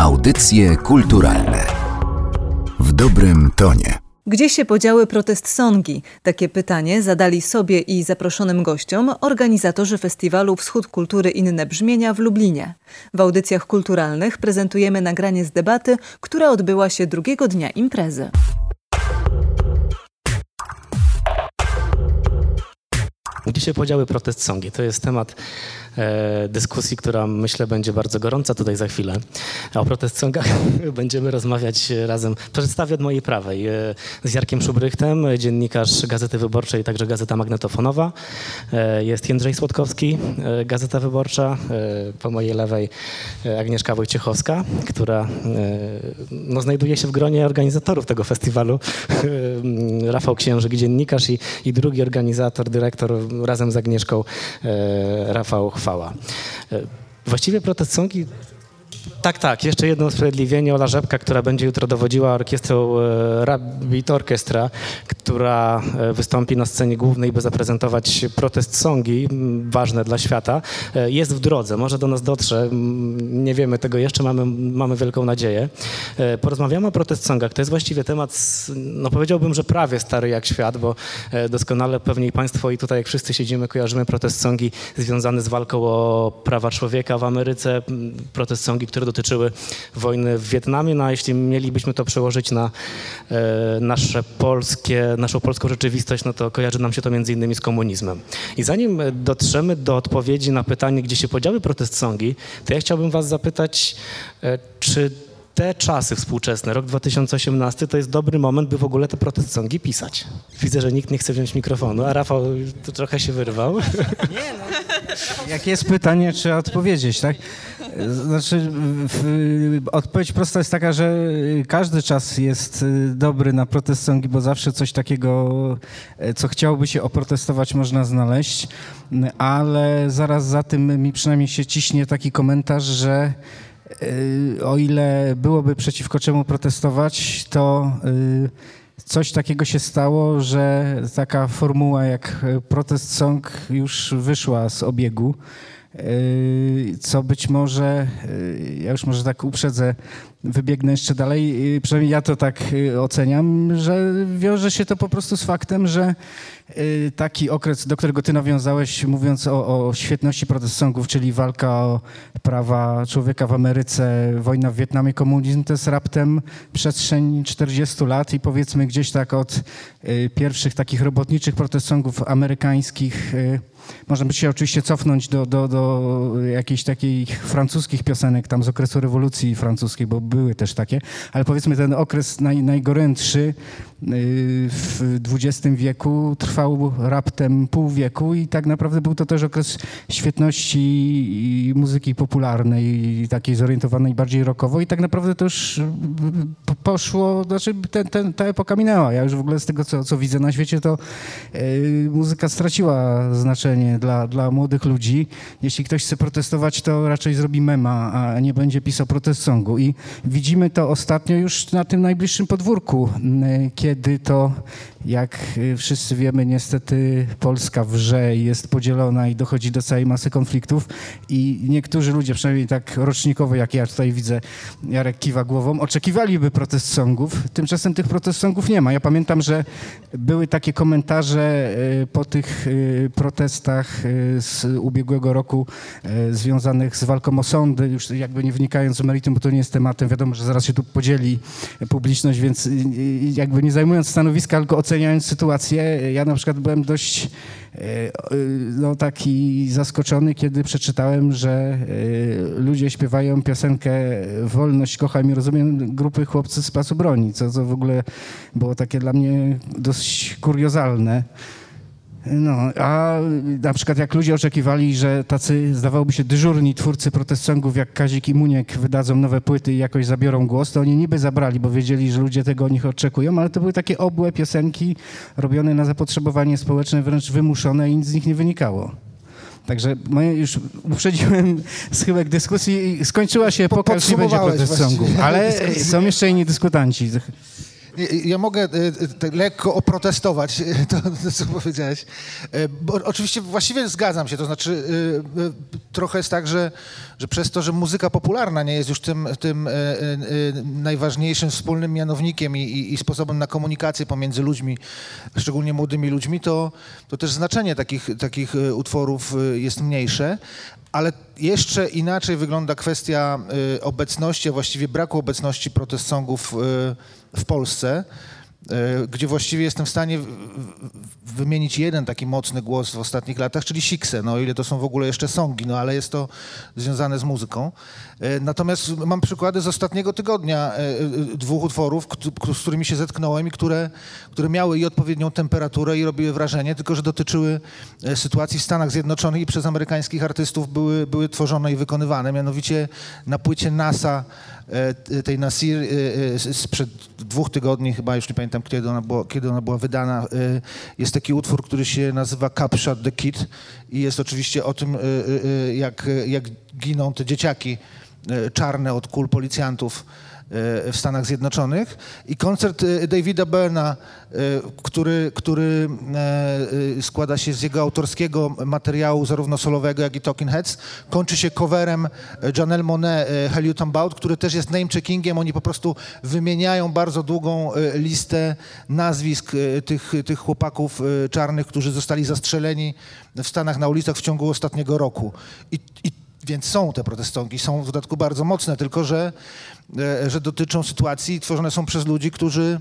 Audycje kulturalne w dobrym tonie. Gdzie się podziały protest songi? Takie pytanie zadali sobie i zaproszonym gościom organizatorzy festiwalu Wschód Kultury Inne Brzmienia w Lublinie. W audycjach kulturalnych prezentujemy nagranie z debaty, która odbyła się drugiego dnia imprezy. Gdzie się podziały protest songi? To jest temat dyskusji, która myślę będzie bardzo gorąca tutaj za chwilę. O protest songach będziemy rozmawiać razem. Przedstawię od mojej prawej e, z Jarkiem Szubrychtem, dziennikarz Gazety Wyborczej, także Gazeta Magnetofonowa. E, jest Jędrzej Słodkowski, e, Gazeta Wyborcza. E, po mojej lewej e, Agnieszka Wojciechowska, która no, znajduje się w gronie organizatorów tego festiwalu. Rafał Księżyk, dziennikarz i, i drugi organizator, dyrektor razem z Agnieszką Rafał Chwała. Właściwie protest songi tak, tak. Jeszcze jedno usprawiedliwienie. Ola Rzepka, która będzie jutro dowodziła orkiestrą e, Rabbit Orchestra, która e, wystąpi na scenie głównej, by zaprezentować protest songi ważne dla świata, e, jest w drodze. Może do nas dotrze. Nie wiemy tego jeszcze, mamy, mamy wielką nadzieję. Porozmawiamy o protest songach. To jest właściwie temat, no powiedziałbym, że prawie stary jak świat, bo doskonale pewnie i Państwo i tutaj jak wszyscy siedzimy, kojarzymy protest songi związane z walką o prawa człowieka w Ameryce, protest songi, które dotyczyły wojny w Wietnamie. No a jeśli mielibyśmy to przełożyć na e, nasze polskie, naszą polską rzeczywistość, no to kojarzy nam się to między innymi z komunizmem. I zanim dotrzemy do odpowiedzi na pytanie, gdzie się podziały protest songi, to ja chciałbym was zapytać, e, czy te czasy współczesne, rok 2018, to jest dobry moment, by w ogóle te protest songi pisać. Widzę, że nikt nie chce wziąć mikrofonu, a Rafał tu trochę się wyrwał. Nie, no. Jak jest pytanie, trzeba odpowiedzieć, tak? Znaczy, odpowiedź prosta jest taka, że każdy czas jest dobry na protest songi, bo zawsze coś takiego, co chciałoby się oprotestować, można znaleźć, ale zaraz za tym mi przynajmniej się ciśnie taki komentarz, że Y, o ile byłoby przeciwko czemu protestować, to y, coś takiego się stało, że taka formuła jak protest song już wyszła z obiegu. Y, co być może, ja już może tak uprzedzę, wybiegnę jeszcze dalej, przynajmniej ja to tak oceniam, że wiąże się to po prostu z faktem, że taki okres, do którego ty nawiązałeś, mówiąc o, o świetności protestów, czyli walka o prawa człowieka w Ameryce, wojna w Wietnamie, komunizm, to jest raptem przestrzeń 40 lat i powiedzmy gdzieś tak od pierwszych takich robotniczych protestów amerykańskich można by się oczywiście cofnąć do, do, do jakichś takich francuskich piosenek tam z okresu rewolucji francuskiej, bo były też takie, ale powiedzmy ten okres naj, najgorętszy w XX wieku trwał raptem pół wieku i tak naprawdę był to też okres świetności muzyki popularnej, takiej zorientowanej bardziej rockowo i tak naprawdę to już poszło, znaczy ten, ten, ta epoka minęła. Ja już w ogóle z tego, co, co widzę na świecie, to yy, muzyka straciła znaczenie dla, dla młodych ludzi. Jeśli ktoś chce protestować, to raczej zrobi mema, a nie będzie pisał protest songu. I widzimy to ostatnio już na tym najbliższym podwórku, yy, kiedy to, jak y, wszyscy wiemy, niestety Polska wrze jest podzielona i dochodzi do całej masy konfliktów i niektórzy ludzie, przynajmniej tak rocznikowo, jak ja tutaj widzę, Jarek kiwa głową, oczekiwaliby protest songów. Tymczasem tych protest songów nie ma. Ja pamiętam, że były takie komentarze y, po tych y, protestach z ubiegłego roku związanych z walką o sądy, już jakby nie wnikając w meritum, bo to nie jest tematem, wiadomo, że zaraz się tu podzieli publiczność, więc jakby nie zajmując stanowiska, tylko oceniając sytuację, ja na przykład byłem dość e, no, taki zaskoczony, kiedy przeczytałem, że e, ludzie śpiewają piosenkę Wolność, kocham i rozumiem grupy Chłopcy z Pasu Broni, co, co w ogóle było takie dla mnie dość kuriozalne. No, a na przykład jak ludzie oczekiwali, że tacy zdawałoby się dyżurni twórcy protestongów jak Kazik i Muniek wydadzą nowe płyty i jakoś zabiorą głos, to oni niby zabrali, bo wiedzieli, że ludzie tego od nich oczekują, ale to były takie obłe piosenki robione na zapotrzebowanie społeczne, wręcz wymuszone i nic z nich nie wynikało. Także już uprzedziłem schyłek dyskusji i skończyła się epoka, już nie będzie protestongów, ale są jeszcze inni dyskutanci. Ja mogę e, e, lekko oprotestować to, co powiedziałeś. E, bo oczywiście właściwie zgadzam się, to znaczy trochę jest tak, że, że przez to, że muzyka popularna nie jest już tym, tym e, e, e, najważniejszym wspólnym mianownikiem i, i, sposobem na komunikację pomiędzy ludźmi, szczególnie młodymi ludźmi, to, to też znaczenie takich, takich e, utworów e, jest mniejsze. Ale jeszcze inaczej wygląda kwestia obecności, a właściwie braku obecności protest songów w Polsce, y, gdzie właściwie jestem w stanie wymienić jeden taki mocny głos w ostatnich latach, czyli Sikse, no o ile to są w ogóle jeszcze songi, no ale jest to związane z muzyką. Y, Natomiast mam przykłady z ostatniego tygodnia y, y, dwóch utworów, z którymi się zetknąłem i które, które miały i odpowiednią temperaturę i robiły wrażenie, tylko że dotyczyły e, sytuacji w Stanach Zjednoczonych i przez amerykańskich artystów były, były tworzone i wykonywane. Mianowicie na płycie NASA, e, tej Nasir e, e, sprzed dwóch tygodni, chyba już nie pamiętam kiedy ona była, kiedy ona była wydana, e, jest taki utwór, który się nazywa Capshot the Kid i jest oczywiście o tym, e, e, e, jak, jak giną te dzieciaki e, czarne od kul policjantów e, w Stanach Zjednoczonych i koncert e, Davida Byrna, e, który, który e, e, składa się z jego autorskiego materiału zarówno solowego, jak i Talking Heads, kończy się coverem e, Janelle Monet e, Hell You About, który też jest name-checkingiem. Oni po prostu wymieniają bardzo długą e, listę nazwisk e, tych, tych chłopaków e, czarnych, którzy zostali zastrzeleni w Stanach na ulicach w ciągu ostatniego roku. I, i więc są te protestonki, są w dodatku bardzo mocne, tylko że, e, że dotyczą sytuacji, tworzone są przez ludzi, którzy,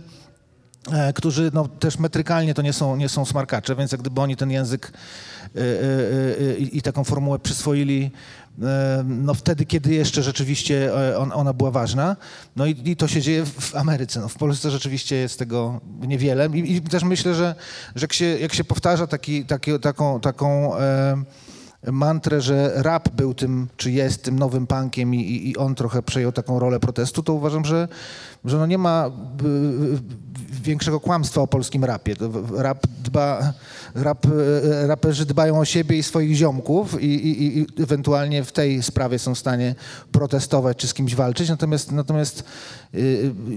e, którzy no, też metrykalnie to nie są, nie są smarkacze, więc jak gdyby oni ten język e, i taką formułę przyswoili no wtedy, kiedy jeszcze rzeczywiście on, ona była ważna. No i, i to się dzieje w Ameryce. No, w Polsce rzeczywiście jest tego niewiele. I, i też myślę, że, że jak, się, jak się powtarza taki, taki, taką, taką e, mantrę, że rap był tym, czy jest tym nowym punkiem i, i, on trochę przejął taką rolę protestu, to uważam, że, że no nie ma y, y, większego kłamstwa o polskim rapie. Rap dba, rap, y, raperzy dbają o siebie i swoich ziomków i, i, i ewentualnie w tej sprawie są w stanie protestować czy z kimś walczyć, natomiast, natomiast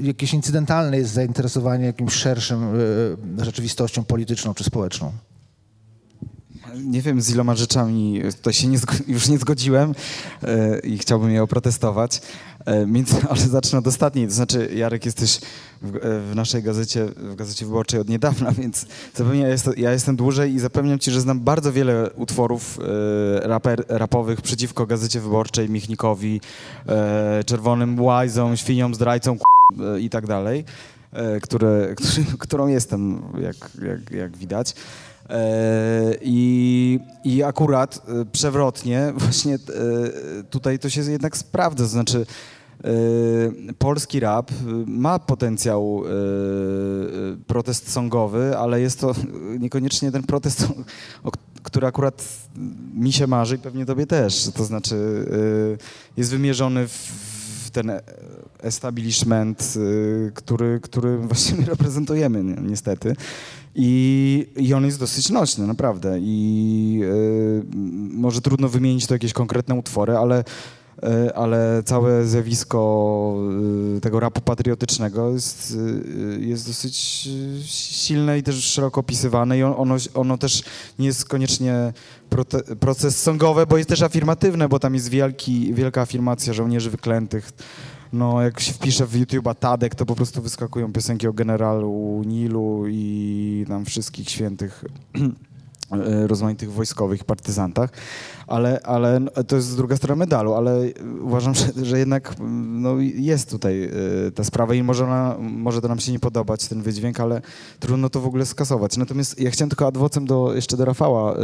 jakieś incydentalne jest zainteresowanie jakimś szerszym rzeczywistością polityczną czy społeczną. Nie wiem, z iloma rzeczami tutaj się nie już nie zgodziłem e, i chciałbym je oprotestować. E, ale zacznę od ostatniej. To znaczy, Jarek, jesteś w, e, w naszej gazecie, w Gazecie Wyborczej od niedawna, więc zapewne ja, jest, ja jestem dłużej i zapewniam ci, że znam bardzo wiele utworów raper, rapowych przeciwko Gazecie Wyborczej, Michnikowi, Czerwonym Łajzom, Świniom, Zdrajcom i tak dalej, które, którą jestem, jak, jak, jak widać. E, I, I akurat e, przewrotnie, właśnie e, tutaj to się jednak sprawdza. To znaczy, polski rap ma potencjał protest songowy, ale jest to niekoniecznie ten protest, który akurat mi się marzy i pewnie tobie też. To znaczy, jest wymierzony w, ten establishment, który, który właśnie my reprezentujemy ni- niestety. I, I on jest dosyć nośny, naprawdę. I y, może trudno wymienić to jakieś konkretne utwory, ale, y, ale całe zjawisko y, tego rapu patriotycznego jest, y, jest dosyć y, silne i też szeroko opisywane. I on, ono, ono też nie jest koniecznie prote, proces songowy, bo jest też afirmatywne, bo tam jest wielki, wielka afirmacja żołnierzy wyklętych. No, jak się wpisze w YouTube'a Tadek, to po prostu wyskakują piosenki o generalu Nilu i tam wszystkich świętych e, rozmaitych wojskowych partyzantach, ale, ale no, to jest druga strona medalu, ale uważam, że, że jednak no, jest tutaj e, ta sprawa i może, ona, może to nam się nie podobać, ten wydźwięk, ale trudno to w ogóle skasować. Natomiast ja chciałem tylko adwocem do, jeszcze do Rafała e,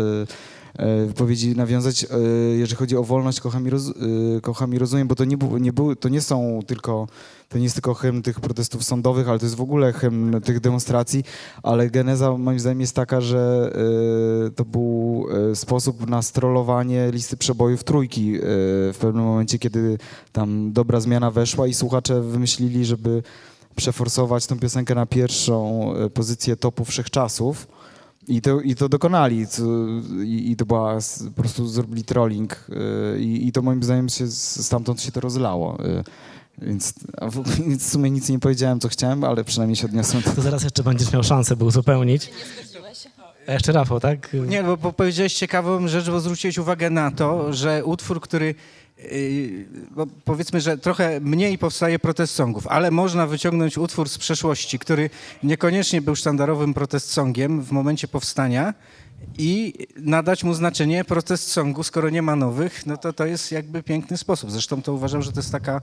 wypowiedzi nawiązać, e, jeżeli chodzi o wolność, kocham i, roz, e, kocham i rozumiem, bo to nie, był, nie, to nie są tylko, to nie jest tylko hymn tych protestów sądowych, ale to jest w ogóle hymn tych demonstracji, ale geneza moim zdaniem jest taka, że e, to był e, sposób na strollowanie listy przebojów trójki e, w pewnym momencie, kiedy tam dobra zmiana weszła i słuchacze wymyślili, żeby przeforsować tą piosenkę na pierwszą e, pozycję topu wszechczasów. I to, I to dokonali. Co, i, I to była po prostu zrobili trolling. y, I, I to moim zdaniem się stamtąd się to rozlało. y, Więc, w, sumie nic nie powiedziałem, co chciałem, ale przynajmniej się odniosłem. To zaraz jeszcze będziesz miał szansę, by uzupełnić. A jeszcze Rafał, tak? Nie, bo, bo powiedziałeś ciekawą rzecz, bo zwróciłeś uwagę na to, że utwór, który bo powiedzmy, że trochę mniej powstaje protest songów, ale można wyciągnąć utwór z przeszłości, który niekoniecznie był sztandarowym protest songiem w momencie powstania i nadać mu znaczenie protest songu, skoro nie ma nowych, no to to jest jakby piękny sposób. Zresztą to uważam, że to jest taka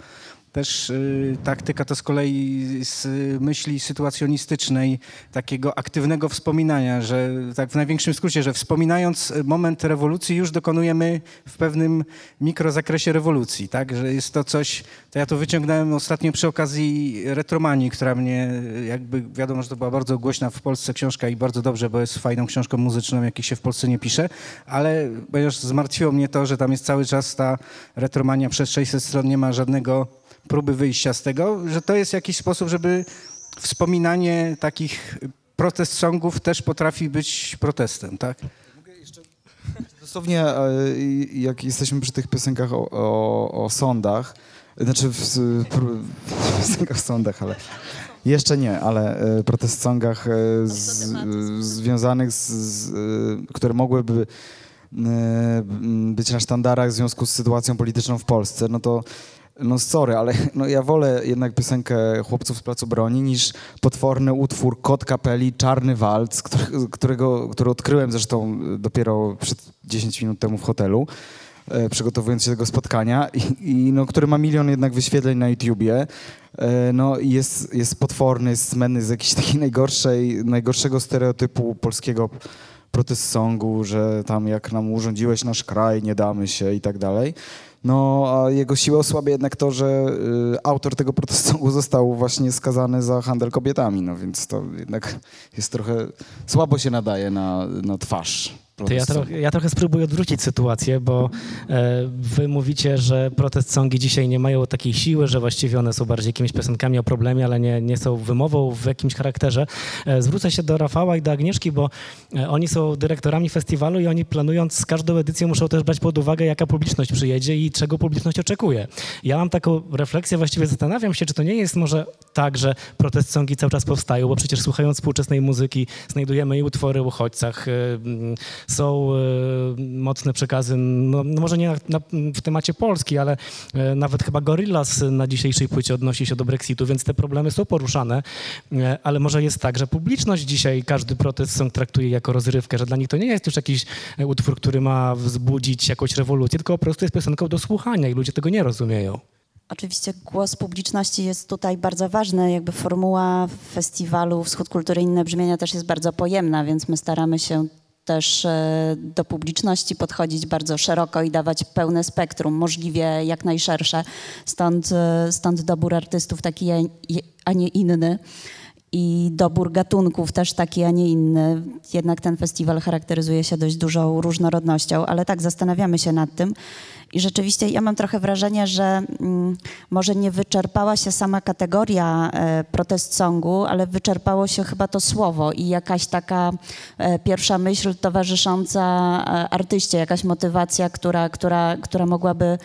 też y, taktyka to z kolei z myśli sytuacjonistycznej, takiego aktywnego wspominania, że tak w największym skrócie, że wspominając moment rewolucji już dokonujemy w pewnym mikrozakresie rewolucji, tak, że jest to coś, to ja to wyciągnąłem ostatnio przy okazji Retromanii, która mnie jakby, wiadomo, że to była bardzo głośna w Polsce książka i bardzo dobrze, bo jest fajną książką muzyczną, jakich się w Polsce nie pisze, ale ponieważ zmartwiło mnie to, że tam jest cały czas ta Retromania przez 600 stron, nie ma żadnego próby wyjścia z tego, że to jest jakiś sposób, żeby wspominanie takich protest songów też potrafi być protestem, tak? Dosłownie, e, jak jesteśmy przy tych piosenkach o, o, o sądach, znaczy w, w piosenkach o sądach, ale jeszcze nie, ale e, protest songach e, z, związanych z, z, które mogłyby być na sztandarach w związku z sytuacją polityczną w Polsce, no to no sorry, ale no ja wolę jednak piosenkę Chłopców z Placu Broni niż potworny utwór Kot Kapeli Czarny Walc, który, którego, który odkryłem zresztą dopiero przed 10 minut temu w hotelu, e, przygotowując się do tego spotkania i, i, no, który ma milion jednak wyświetleń na YouTubie. E, no jest, jest potworny, jest smenny z jakiejś takiej najgorszej, najgorszego stereotypu polskiego protest songu, że tam jak nam urządziłeś nasz kraj, nie damy się i tak dalej. No, a jego siłę osłabia jednak to, że y, autor tego protestu został właśnie skazany za handel kobietami, no więc to jednak jest trochę, słabo się nadaje na, na twarz. To ja, trochę, ja trochę spróbuję odwrócić sytuację, bo e, wy mówicie, że protest songi dzisiaj nie mają takiej siły, że właściwie one są bardziej jakimiś piosenkami o problemie, ale nie, nie są wymową w jakimś charakterze. E, zwrócę się do Rafała i do Agnieszki, bo e, oni są dyrektorami festiwalu i oni planując każdą edycję muszą też brać pod uwagę, jaka publiczność przyjedzie i czego publiczność oczekuje. Ja mam taką refleksję, właściwie zastanawiam się, czy to nie jest może tak, że protest songi cały czas powstają, bo przecież słuchając współczesnej muzyki znajdujemy i utwory o uchodźcach, są e, mocne przekazy, no, no może nie na, na, w temacie Polski, ale e, nawet chyba Gorillaz na dzisiejszej płycie odnosi się do Brexitu, więc te problemy są poruszane, e, ale może jest tak, że publiczność dzisiaj każdy protest song traktuje jako rozrywkę, że dla nich to nie jest już jakiś utwór, który ma wzbudzić jakąś rewolucję, tylko po prostu jest piosenką do słuchania i ludzie tego nie rozumieją. Oczywiście głos publiczności jest tutaj bardzo ważny. Jakby formuła festiwalu Wschód Kultury Inne Brzmienia też jest bardzo pojemna, więc my staramy się też e, do publiczności podchodzić bardzo szeroko i dawać pełne spektrum, możliwie jak najszersze. Stąd, e, stąd dobór artystów taki, a nie inny i dobór gatunków też taki, a nie inny. Jednak ten festiwal charakteryzuje się dość dużą różnorodnością, ale tak, zastanawiamy się nad tym. I rzeczywiście ja mam trochę wrażenie, że mm, może nie wyczerpała się sama kategoria e, protest songu, ale wyczerpało się chyba to słowo i jakaś taka e, pierwsza myśl towarzysząca e, artyście, jakaś motywacja, która, która, która mogłaby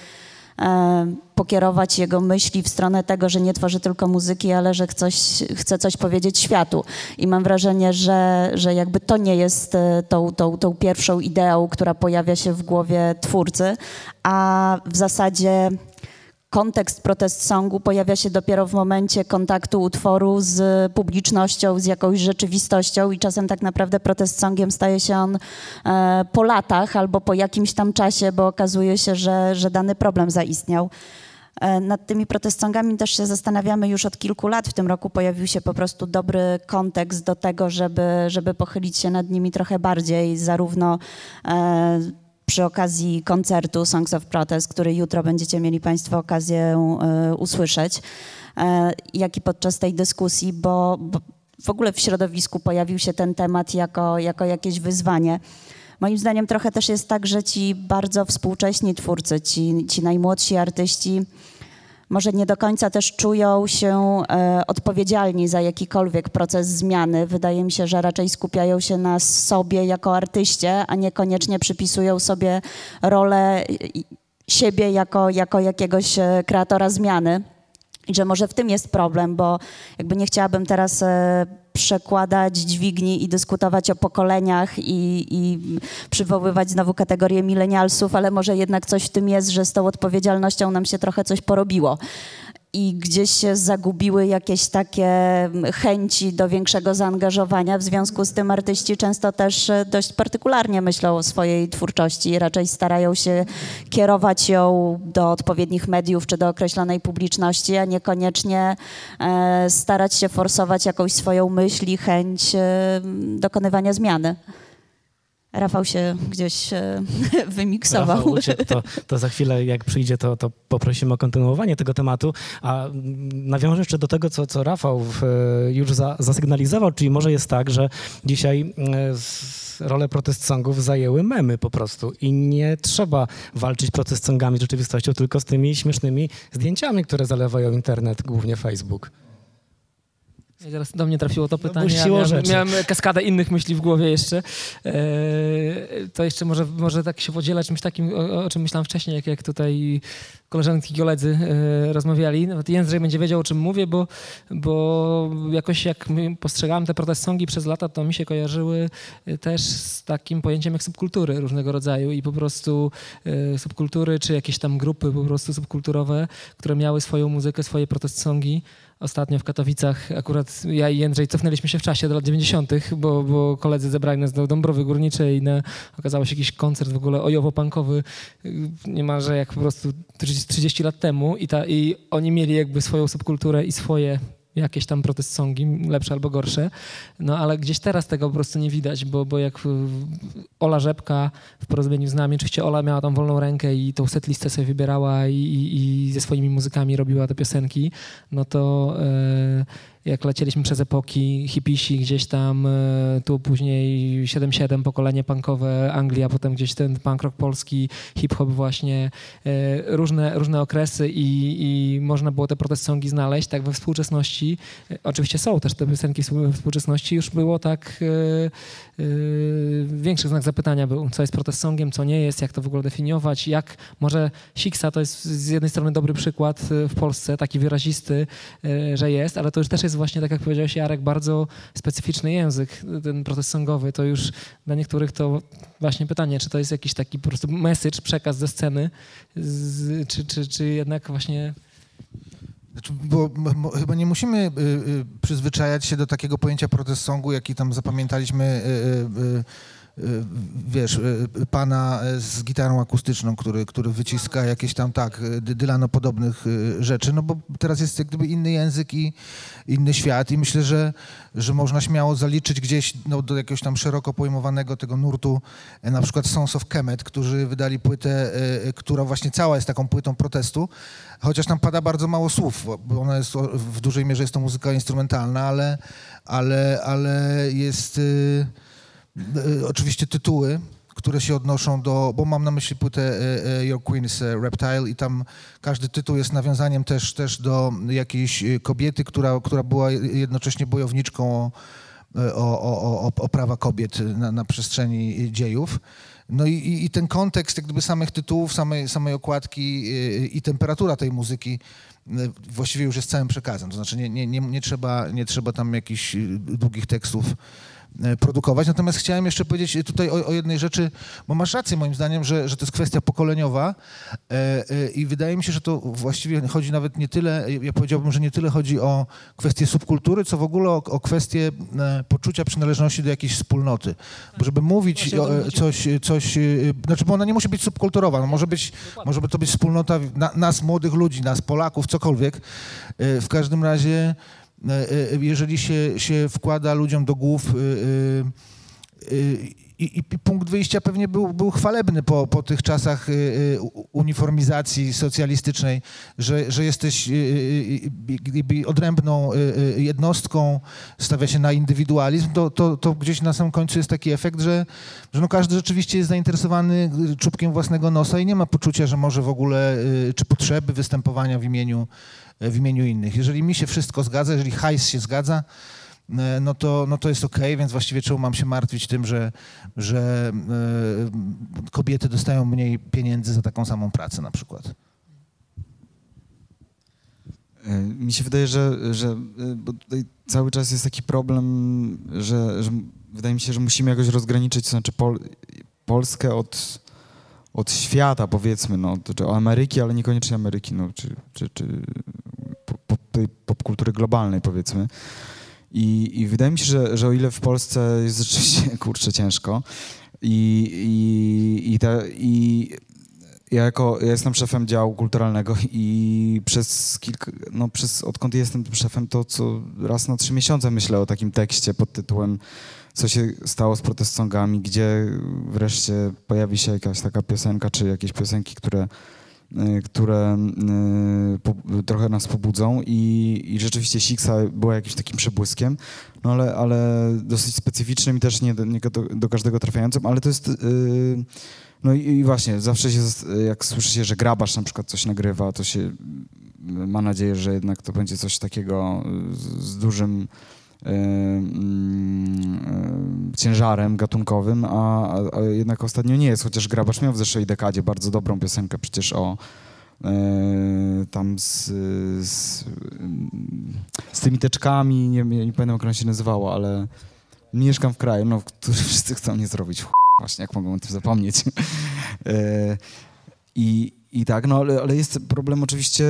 pokierować jego myśli w stronę tego, że nie tworzy tylko muzyki, ale że coś, chce coś powiedzieć światu. I mam wrażenie, że, że jakby to nie jest e, tą, tą, tą pierwszą ideą, która pojawia się w głowie twórcy, a w zasadzie kontekst protest songu pojawia się dopiero w momencie kontaktu utworu z publicznością, z jakąś rzeczywistością i czasem tak naprawdę protest songiem staje się on e, po latach albo po jakimś tam czasie, bo okazuje się, że, że dany problem zaistniał. E, nad tymi protest songami też się zastanawiamy już od kilku lat. W tym roku pojawił się po prostu dobry kontekst do tego, żeby, żeby pochylić się nad nimi trochę bardziej, zarówno e, przy okazji koncertu Songs of Protest, który jutro będziecie mieli Państwo okazję y, usłyszeć, e, jak i podczas tej dyskusji, bo, bo w ogóle w środowisku pojawił się ten temat jako, jako jakieś wyzwanie. Moim zdaniem trochę też jest tak, że ci bardzo współcześni twórcy, ci, ci najmłodsi artyści, może nie do końca też czują się e, odpowiedzialni za jakikolwiek proces zmiany. Wydaje mi się, że raczej skupiają się na sobie jako artyście, a niekoniecznie przypisują sobie rolę siebie jako, jako jakiegoś e, kreatora zmiany. I że może w tym jest problem, bo jakby nie chciałabym teraz e, przekładać dźwigni i dyskutować o pokoleniach i, i przywoływać znowu kategorię milenialsów, ale może jednak coś w tym jest, że z tą odpowiedzialnością nam się trochę coś porobiło i gdzieś się zagubiły jakieś takie chęci do większego zaangażowania. W związku z tym artyści często też e, dość partykularnie myślą o swojej twórczości i raczej starają się kierować ją do odpowiednich mediów czy do określonej publiczności, a niekoniecznie e, starać się forsować jakąś swoją myśl i chęć e, dokonywania zmiany. Rafał się gdzieś e, wymiksował. Rafał uciekł, to, to za chwilę, jak przyjdzie, to, to poprosimy o kontynuowanie tego tematu. A nawiążę jeszcze do tego, co, co Rafał w, już za, zasygnalizował, czyli może jest tak, że dzisiaj e, rolę protest songów zajęły memy po prostu i nie trzeba walczyć protest songami z rzeczywistością, tylko z tymi śmiesznymi zdjęciami, które zalewają internet, głównie Facebook. Teraz do mnie trafiło to No, pytanie. siłą ja miałem, rzeczy. miałem kaskadę innych myśli w głowie jeszcze. E, to jeszcze może, może tak się podzielę czymś takim, o, o czym myślałem wcześniej, jak, jak tutaj koleżanki i koledzy e, rozmawiali. Nawet Jędrzej będzie wiedział, o czym mówię, bo, bo jakoś jak postrzegałem te protest songi przez lata, to mi się kojarzyły e, też z takim pojęciem jak subkultury różnego rodzaju i po prostu subkultury, czy jakieś tam grupy po prostu subkulturowe, które miały swoją muzykę, swoje protest songi. Ostatnio w Katowicach akurat ja i Jędrzej cofnęliśmy się w czasie do lat 90., bo, bo koledzy zebrali nas do Dąbrowy Górniczej i na, okazało się jakiś koncert w ogóle ojowo-punkowy y, niemalże jak po prostu 30 lat temu i, ta, i oni mieli jakby swoją subkulturę i swoje jakieś tam protest songi, lepsze albo gorsze, no ale gdzieś teraz tego po prostu nie widać, bo, bo jak Ola Rzepka w porozumieniu z nami, oczywiście Ola miała tam wolną rękę i tą setlistę sobie wybierała i, i, i ze swoimi muzykami robiła te piosenki, no to e, jak lecieliśmy przez epoki, hipisi gdzieś tam, e, tu później 7-7, pokolenie punkowe, Anglia, potem gdzieś ten punk rock polski, hip-hop właśnie, e, różne, różne okresy i, i można było te protest songi znaleźć, tak we współczesności, e, oczywiście są też te piosenki we współczesności, już było tak, większy znak zapytania był, co jest protest songiem, co nie jest, jak to w ogóle definiować, jak może Siksa to jest z jednej strony dobry przykład e, w Polsce, taki wyrazisty, e, że jest, ale to już też jest właśnie, tak jak powiedziałeś Jarek, bardzo specyficzny język, ten protest songowy, to już dla niektórych to właśnie pytanie, czy to jest jakiś taki po prostu message, przekaz ze sceny, czy, czy, czy jednak właśnie... Znaczy, bo chyba nie musimy y, y, przyzwyczajać się do takiego pojęcia protest songu, jaki tam zapamiętaliśmy, y, wiesz, y, pana z gitarą akustyczną, który, który wyciska jakieś tam, tak, dy- dylanopodobnych y, rzeczy, no bo teraz jest jak gdyby inny język i inny świat i myślę, że, że można śmiało zaliczyć gdzieś no, do jakiegoś tam szeroko pojmowanego tego nurtu, e, na przykład Sons of Kemet, którzy wydali płytę, e, e, która właśnie cała jest taką płytą protestu, chociaż tam pada bardzo mało słów, bo ona jest, w dużej mierze jest to muzyka instrumentalna, ale, ale, ale jest y, y, oczywiście tytuły, które się odnoszą do, bo mam na myśli płytę e, e, Your Queen is a Reptile i tam każdy tytuł jest nawiązaniem też, też do jakiejś e, kobiety, która, która była jednocześnie bojowniczką o, o, o, o, prawa kobiet na, na przestrzeni dziejów. No i, i, ten kontekst jak gdyby samych tytułów, samej, samej okładki i, temperatura tej muzyki właściwie już jest całym przekazem. To znaczy nie, nie, nie, nie, trzeba, nie trzeba tam jakichś długich tekstów produkować. Natomiast chciałem jeszcze powiedzieć tutaj o, o jednej rzeczy, bo masz rację moim zdaniem, że, że to jest kwestia pokoleniowa e, e, i wydaje mi się, że to właściwie chodzi nawet nie tyle, ja powiedziałbym, że nie tyle chodzi o kwestię subkultury, co w ogóle o, o kwestię e, poczucia przynależności do jakiejś wspólnoty. Bo żeby mówić o coś, coś, e, znaczy bo ona nie musi być subkulturowa, no może być, może to być wspólnota na, nas młodych ludzi, nas Polaków, cokolwiek. E, W każdym razie e, e, jeżeli się, się wkłada ludziom do głów e, e, e, i, i punkt wyjścia pewnie był, był chwalebny po, po tych czasach y, y, uniformizacji socjalistycznej, że, że jesteś y, odrębną jednostką, stawia się na indywidualizm, to, to, to gdzieś na samym końcu jest taki efekt, że, że no każdy rzeczywiście jest zainteresowany czubkiem własnego nosa i nie ma poczucia, że może w ogóle, czy potrzeby występowania w imieniu, w imieniu innych. Jeżeli mi się wszystko zgadza, jeżeli hajs się zgadza, no to, no to jest okej, więc właściwie czemu mam się martwić tym, że, że e, kobiety dostają mniej pieniędzy za taką samą pracę na przykład. E, mi się wydaje, że, że e, cały czas jest taki problem, że, że wydaje mi się, że musimy jakoś rozgraniczyć, to znaczy Pol Polskę od, od świata, powiedzmy, no, czy Ameryki, ale niekoniecznie Ameryki, no, czy, czy, czy po, tej popkultury globalnej, powiedzmy. I, I, wydaje mi się, że, że o ile w Polsce jest rzeczywiście, kurczę, ciężko i, i, i, i ja, jako, ja jestem szefem działu kulturalnego i przez kilka, no przez, odkąd jestem szefem, to co raz na trzy miesiące myślę o takim tekście pod tytułem co się stało z protestsongami, gdzie wreszcie pojawi się jakaś taka piosenka, czy jakieś piosenki, które, które y, trochę nas pobudzą i, i rzeczywiście Siksa była jakimś takim przebłyskiem, no ale, ale dosyć specyficznym i też nie, nie do, do każdego trafiającym, ale to jest... Yy, no i, i, właśnie, zawsze się, jak słyszy się, że grabarz na przykład coś nagrywa, to się ma nadzieję, że jednak to będzie coś takiego z, z dużym ciężarem gatunkowym, a, a, jednak ostatnio nie jest, chociaż grabarz miał w zeszłej dekadzie bardzo dobrą piosenkę przecież o e, tam z, z, z, tymi teczkami, nie, nie pamiętam jak ona się nazywała, ale mieszkam w kraju, no, który wszyscy chcą mnie zrobić Właśnie, jak mogłem o tym zapomnieć. I, I tak, no ale, ale jest problem oczywiście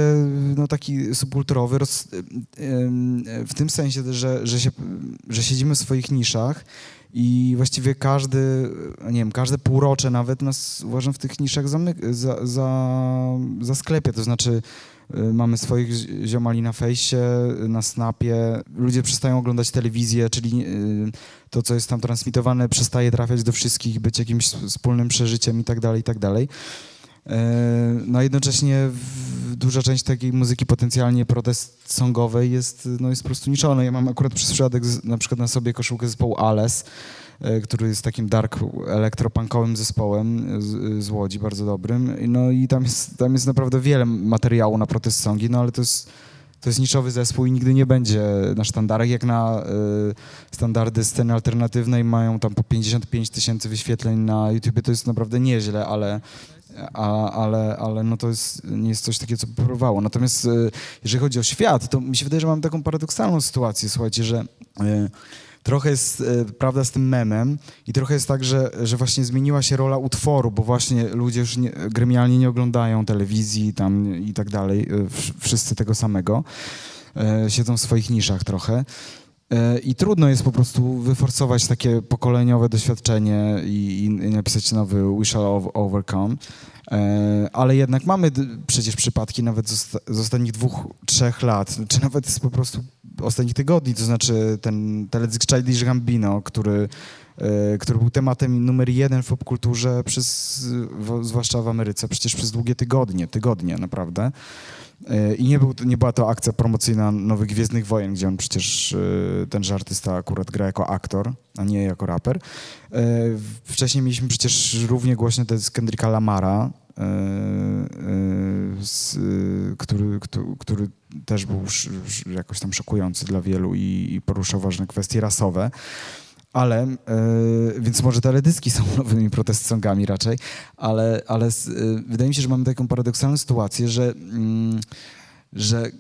no, taki subkulturowy roz, w tym sensie, że, że, się, że siedzimy w swoich niszach i właściwie każdy, nie wiem, każde półrocze nawet nas uważam w tych niszach za, za, za sklepie, to znaczy Y, mamy swoich ziomali na fejsie, na snapie. Ludzie przestają oglądać telewizję, czyli y, to, co jest tam transmitowane, przestaje trafiać do wszystkich, być jakimś wspólnym przeżyciem i tak dalej, i tak dalej. Y, no a jednocześnie duża część takiej muzyki potencjalnie protest songowej jest, no, jest po prostu niczona. Ja mam akurat przez przypadek na przykład na sobie koszulkę zespołu Ales, E, który jest takim dark elektropunkowym zespołem z, z, Łodzi, bardzo dobrym. No i tam jest, tam jest naprawdę wiele materiału na protest songi, no ale to jest, to jest niszowy zespół i nigdy nie będzie na sztandarach, jak na y, standardy sceny alternatywnej mają tam po 55 tysięcy wyświetleń na YouTube, to jest naprawdę nieźle, ale a, ale, ale no to jest, nie jest coś takiego, co porwało. Natomiast y, jeżeli chodzi o świat, to mi się wydaje, że mamy taką paradoksalną sytuację, słuchajcie, że y, trochę jest e, prawda z tym memem i trochę jest tak, że, że właśnie zmieniła się rola utworu, bo właśnie ludzie już nie, gremialnie nie oglądają telewizji tam i tak dalej, e, wszyscy tego samego. E, siedzą w swoich niszach trochę. I trudno jest po prostu wyforsować takie pokoleniowe doświadczenie i, i napisać nowy We Shall Overcome. Ale jednak mamy przecież przypadki nawet z, ostatnich dwóch, trzech lat, czy nawet po prostu ostatnich tygodni, to znaczy ten teledysk Childish Gambino, który, e, który był tematem numer jeden w popkulturze, przez, zwłaszcza w Ameryce, przecież przez długie tygodnie, tygodnie naprawdę. E, I nie, był, nie była to akcja promocyjna Nowych Gwiezdnych Wojen, gdzie on przecież, e, tenże artysta akurat gra jako aktor, a nie jako raper. Wcześniej mieliśmy przecież równie głośny to jest Kendricka Lamara, z, który, który, który, też był jakoś tam szokujący dla wielu i, i poruszał ważne kwestie rasowe. Ale, e, więc może teledyski są nowymi protest raczej, ale, ale e, wydaje mi się, że mamy taką paradoksalną sytuację, że, mm, że,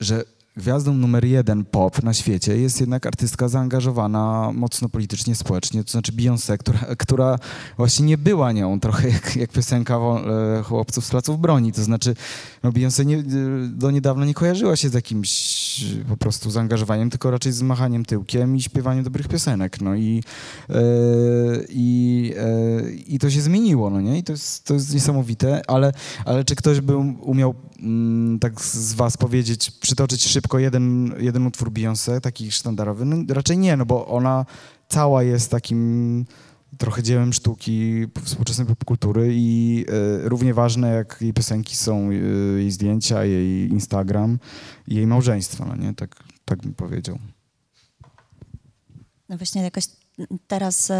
że gwiazdą numer jeden pop na świecie jest jednak artystka zaangażowana mocno politycznie, społecznie, to znaczy Beyoncé, która, która właśnie nie była nią, trochę jak, jak piosenka e, chłopców z placów broni, to znaczy no Beyoncé nie, do niedawna nie kojarzyła się z jakimś po prostu zaangażowaniem, tylko raczej z machaniem tyłkiem i śpiewaniem dobrych piosenek, no i, i, i to się zmieniło, no nie, i to jest, to jest niesamowite, ale, ale czy ktoś by umiał mm, tak z was powiedzieć, przytoczyć szybko szybko jeden, jeden utwór Beyoncé, taki sztandarowy? No, raczej nie, no bo ona cała jest takim trochę dziełem sztuki współczesnej popkultury i y, równie ważne jak jej piosenki są y, jej zdjęcia, jej Instagram i jej małżeństwo, no nie? Tak, tak bym powiedział. No właśnie jakoś teraz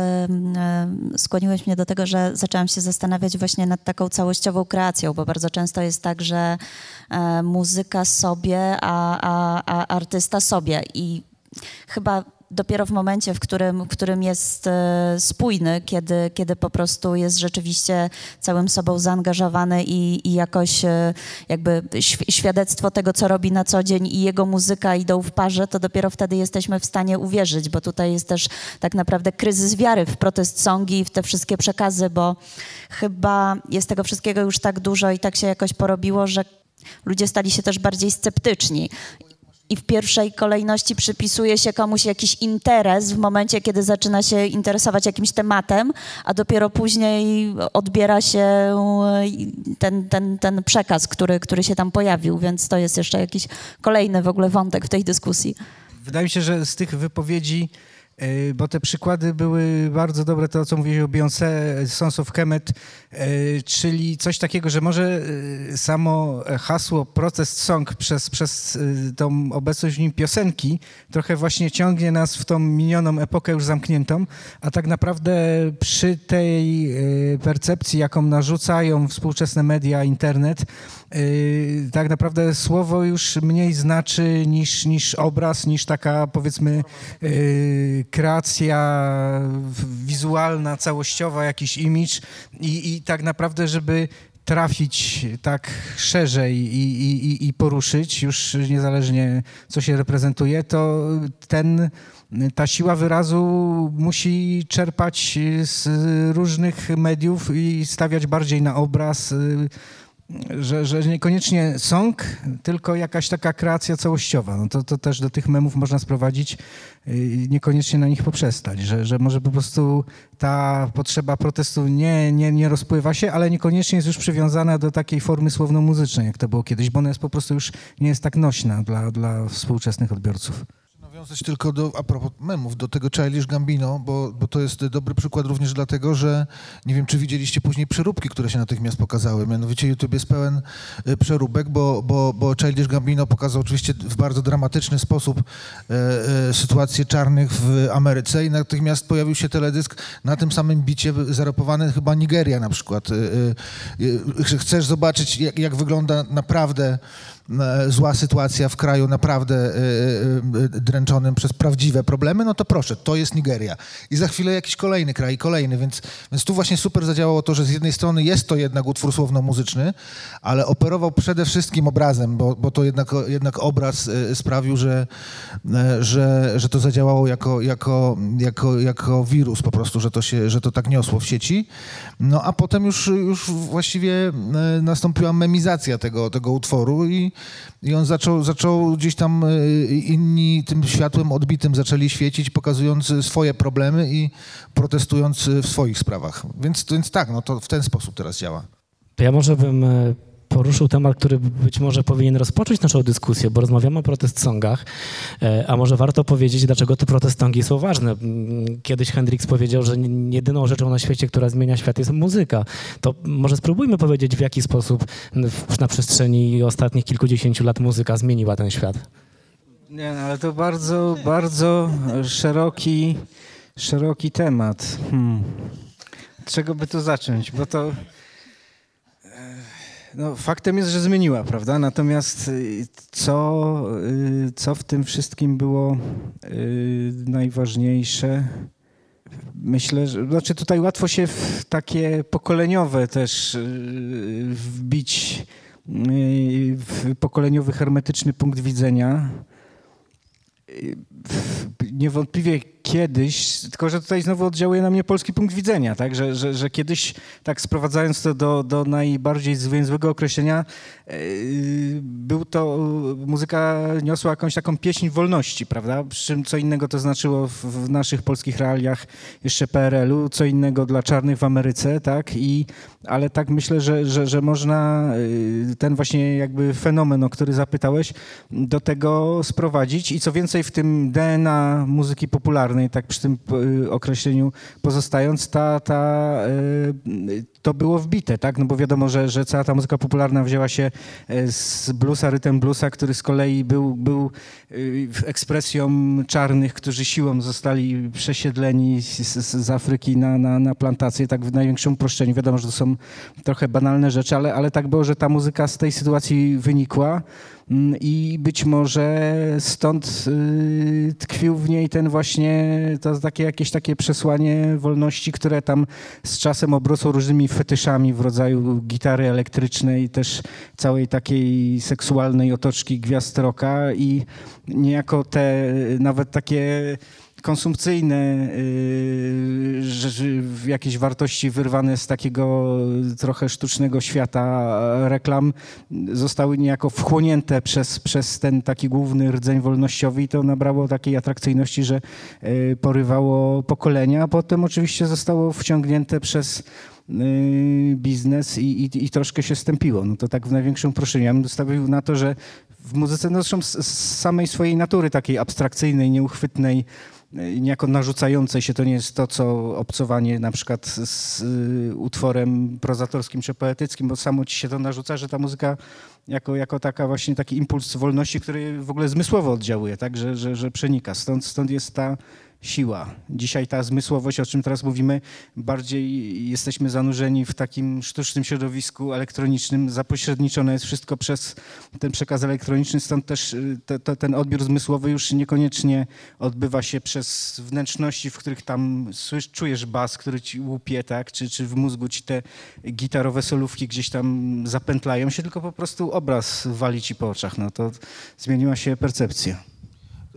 skłoniłeś mnie do tego, że zaczęłam się zastanawiać właśnie nad taką całościową kreacją, bo bardzo często jest tak, że e, muzyka sobie, a, a, a artysta sobie. I chyba dopiero w momencie, w którym, w którym jest e, spójny, kiedy, kiedy po prostu jest rzeczywiście całym sobą zaangażowany i, i jakoś e, jakby świadectwo tego, co robi na co dzień i jego muzyka idą w parze, to dopiero wtedy jesteśmy w stanie uwierzyć, bo tutaj jest też tak naprawdę kryzys wiary w protest songi i w te wszystkie przekazy, bo chyba jest tego wszystkiego już tak dużo i tak się jakoś porobiło, że ludzie stali się też bardziej sceptyczni i w pierwszej kolejności przypisuje się komuś jakiś interes w momencie, kiedy zaczyna się interesować jakimś tematem, a dopiero później odbiera się e, ten, ten, ten przekaz, który, który się tam pojawił, więc to jest jeszcze jakiś kolejny w ogóle wątek w tej dyskusji. Wydaje mi się, że z tych wypowiedzi bo te przykłady były bardzo dobre, to co mówiłeś o Beyoncé, Sons of Kemet, e, czyli coś takiego, że może e, samo hasło protest song przez, przez tą obecność w nim piosenki trochę właśnie ciągnie nas w tą minioną epokę już zamkniętą, a tak naprawdę przy tej percepcji, jaką narzucają współczesne media, internet, tak naprawdę słowo już mniej znaczy niż, niż obraz, niż taka powiedzmy kreacja wizualna, całościowa, jakiś imidż i, i tak naprawdę, żeby trafić tak szerzej i, i, i poruszyć, już niezależnie co się reprezentuje, to ten, ta siła wyrazu musi czerpać z różnych mediów i stawiać bardziej na obraz, że, że niekoniecznie song, tylko jakaś taka kreacja całościowa. No to, to też do tych memów można sprowadzić, y, niekoniecznie na nich poprzestać, że, że może po prostu ta potrzeba protestu nie, nie, nie rozpływa się, ale niekoniecznie jest już przywiązana do takiej formy słowno-muzycznej, jak to było kiedyś, bo ona jest po prostu już nie jest tak nośna dla, dla współczesnych odbiorców nawiązać tylko do, a propos memów, do tego Childish Gambino, bo, bo to jest dobry przykład również dlatego, że nie wiem, czy widzieliście później przeróbki, które się natychmiast pokazały. Mianowicie YouTube jest pełen y, przeróbek, bo, bo, bo Childish Gambino pokazał oczywiście w bardzo dramatyczny sposób e, e, sytuację czarnych w Ameryce i natychmiast pojawił się teledysk na tym samym bicie zarapowany chyba Nigeria na przykład. E, e, chcesz zobaczyć, jak, jak wygląda naprawdę E, zła sytuacja w kraju naprawdę e, e, dręczonym przez prawdziwe problemy, no to proszę, to jest Nigeria. I za chwilę jakiś kolejny kraj, kolejny, więc, więc tu właśnie super zadziałało to, że z jednej strony jest to jednak utwór słowno-muzyczny, ale operował przede wszystkim obrazem, bo, bo to jednak, jednak obraz sprawił, że, że, że to zadziałało jako, jako, jako, jako wirus po prostu, że to, się, że to tak niosło w sieci. No a potem już, już właściwie nastąpiła memizacja tego, tego utworu i, i on zaczął, zaczął gdzieś tam e, inni tym światłem odbitym zaczęli świecić, pokazując swoje problemy i protestując w swoich sprawach. Więc, więc tak, no to w ten sposób teraz działa. To ja może bym e, poruszył temat, który być może powinien rozpocząć naszą dyskusję, bo rozmawiamy o protest songach, e, a może warto powiedzieć, dlaczego te protest songi są ważne. Kiedyś Hendrix powiedział, że jedyną rzeczą na świecie, która zmienia świat jest muzyka. To może spróbujmy powiedzieć, w jaki sposób na przestrzeni ostatnich kilkudziesięciu lat muzyka zmieniła ten świat. Nie, no, ale to bardzo, bardzo szeroki, szeroki temat. Hmm. Czego by tu zacząć? Bo to no, faktem jest, że zmieniła, prawda? Natomiast y, co, y, co w tym wszystkim było y, najważniejsze? Myślę, że znaczy tutaj łatwo się w takie pokoleniowe też wbić w pokoleniowy hermetyczny punkt widzenia. Niewątpliwie kiedyś, tylko że tutaj znowu oddziałuje na mnie polski punkt widzenia, tak? że, że, że kiedyś, tak sprowadzając to do, do najbardziej zwięzłego określenia, yy, był to, muzyka niosła jakąś taką pieśń wolności, prawda? Przy czym co innego to znaczyło w, w naszych polskich realiach jeszcze PRL-u, co innego dla czarnych w Ameryce, tak? I, ale tak myślę, że, że, że można yy, ten właśnie jakby fenomen, o który zapytałeś, do tego sprowadzić i co więcej w tym DNA muzyki popularnej popularnej, tak przy tym y, określeniu pozostając, ta, ta, y, to było wbite, tak? No bo wiadomo, że, że cała ta muzyka popularna wzięła się e, z bluesa, rytem bluesa, który z kolei był, był y, ekspresją czarnych, którzy siłą zostali przesiedleni z, z Afryki na, na, na plantację, tak w największym uproszczeniu. Wiadomo, że to są trochę banalne rzeczy, ale, ale tak było, że ta muzyka z tej sytuacji wynikła. Mm, i być może stąd y, tkwił w niej ten właśnie, to takie jakieś takie przesłanie wolności, które tam z czasem obrosło różnymi fetyszami w rodzaju gitary elektrycznej, też całej takiej seksualnej otoczki gwiazd rocka i niejako te nawet takie konsumpcyjne, yy, jakieś wartości wyrwane z takiego trochę sztucznego świata reklam zostały niejako wchłonięte przez, przez ten taki główny rdzeń wolnościowy i to nabrało takiej atrakcyjności, że yy, porywało pokolenia, a potem oczywiście zostało wciągnięte przez yy, biznes i, i, i, troszkę się stępiło. No to tak w największym uproszczeniu. Ja bym dostawił na to, że w muzyce no zresztą z, z samej swojej natury takiej abstrakcyjnej, nieuchwytnej, niejako narzucające się. To nie jest to, co obcowanie na przykład z y, utworem prozatorskim czy poetyckim, bo samo ci się to narzuca, że ta muzyka jako, jako taka właśnie taki impuls wolności, który w ogóle zmysłowo oddziałuje, tak, że, że, że przenika. Stąd, stąd jest ta siła. Dzisiaj ta zmysłowość, o czym teraz mówimy, bardziej jesteśmy zanurzeni w takim sztucznym środowisku elektronicznym. Zapośredniczone jest wszystko przez ten przekaz elektroniczny, stąd też y, te, te, ten odbiór zmysłowy już niekoniecznie odbywa się przez wnętrzności, w których tam słysz, czujesz bas, który ci łupie, tak? czy, czy w mózgu ci te gitarowe solówki gdzieś tam zapętlają się, tylko po prostu obraz wali ci po oczach. No to zmieniła się percepcja.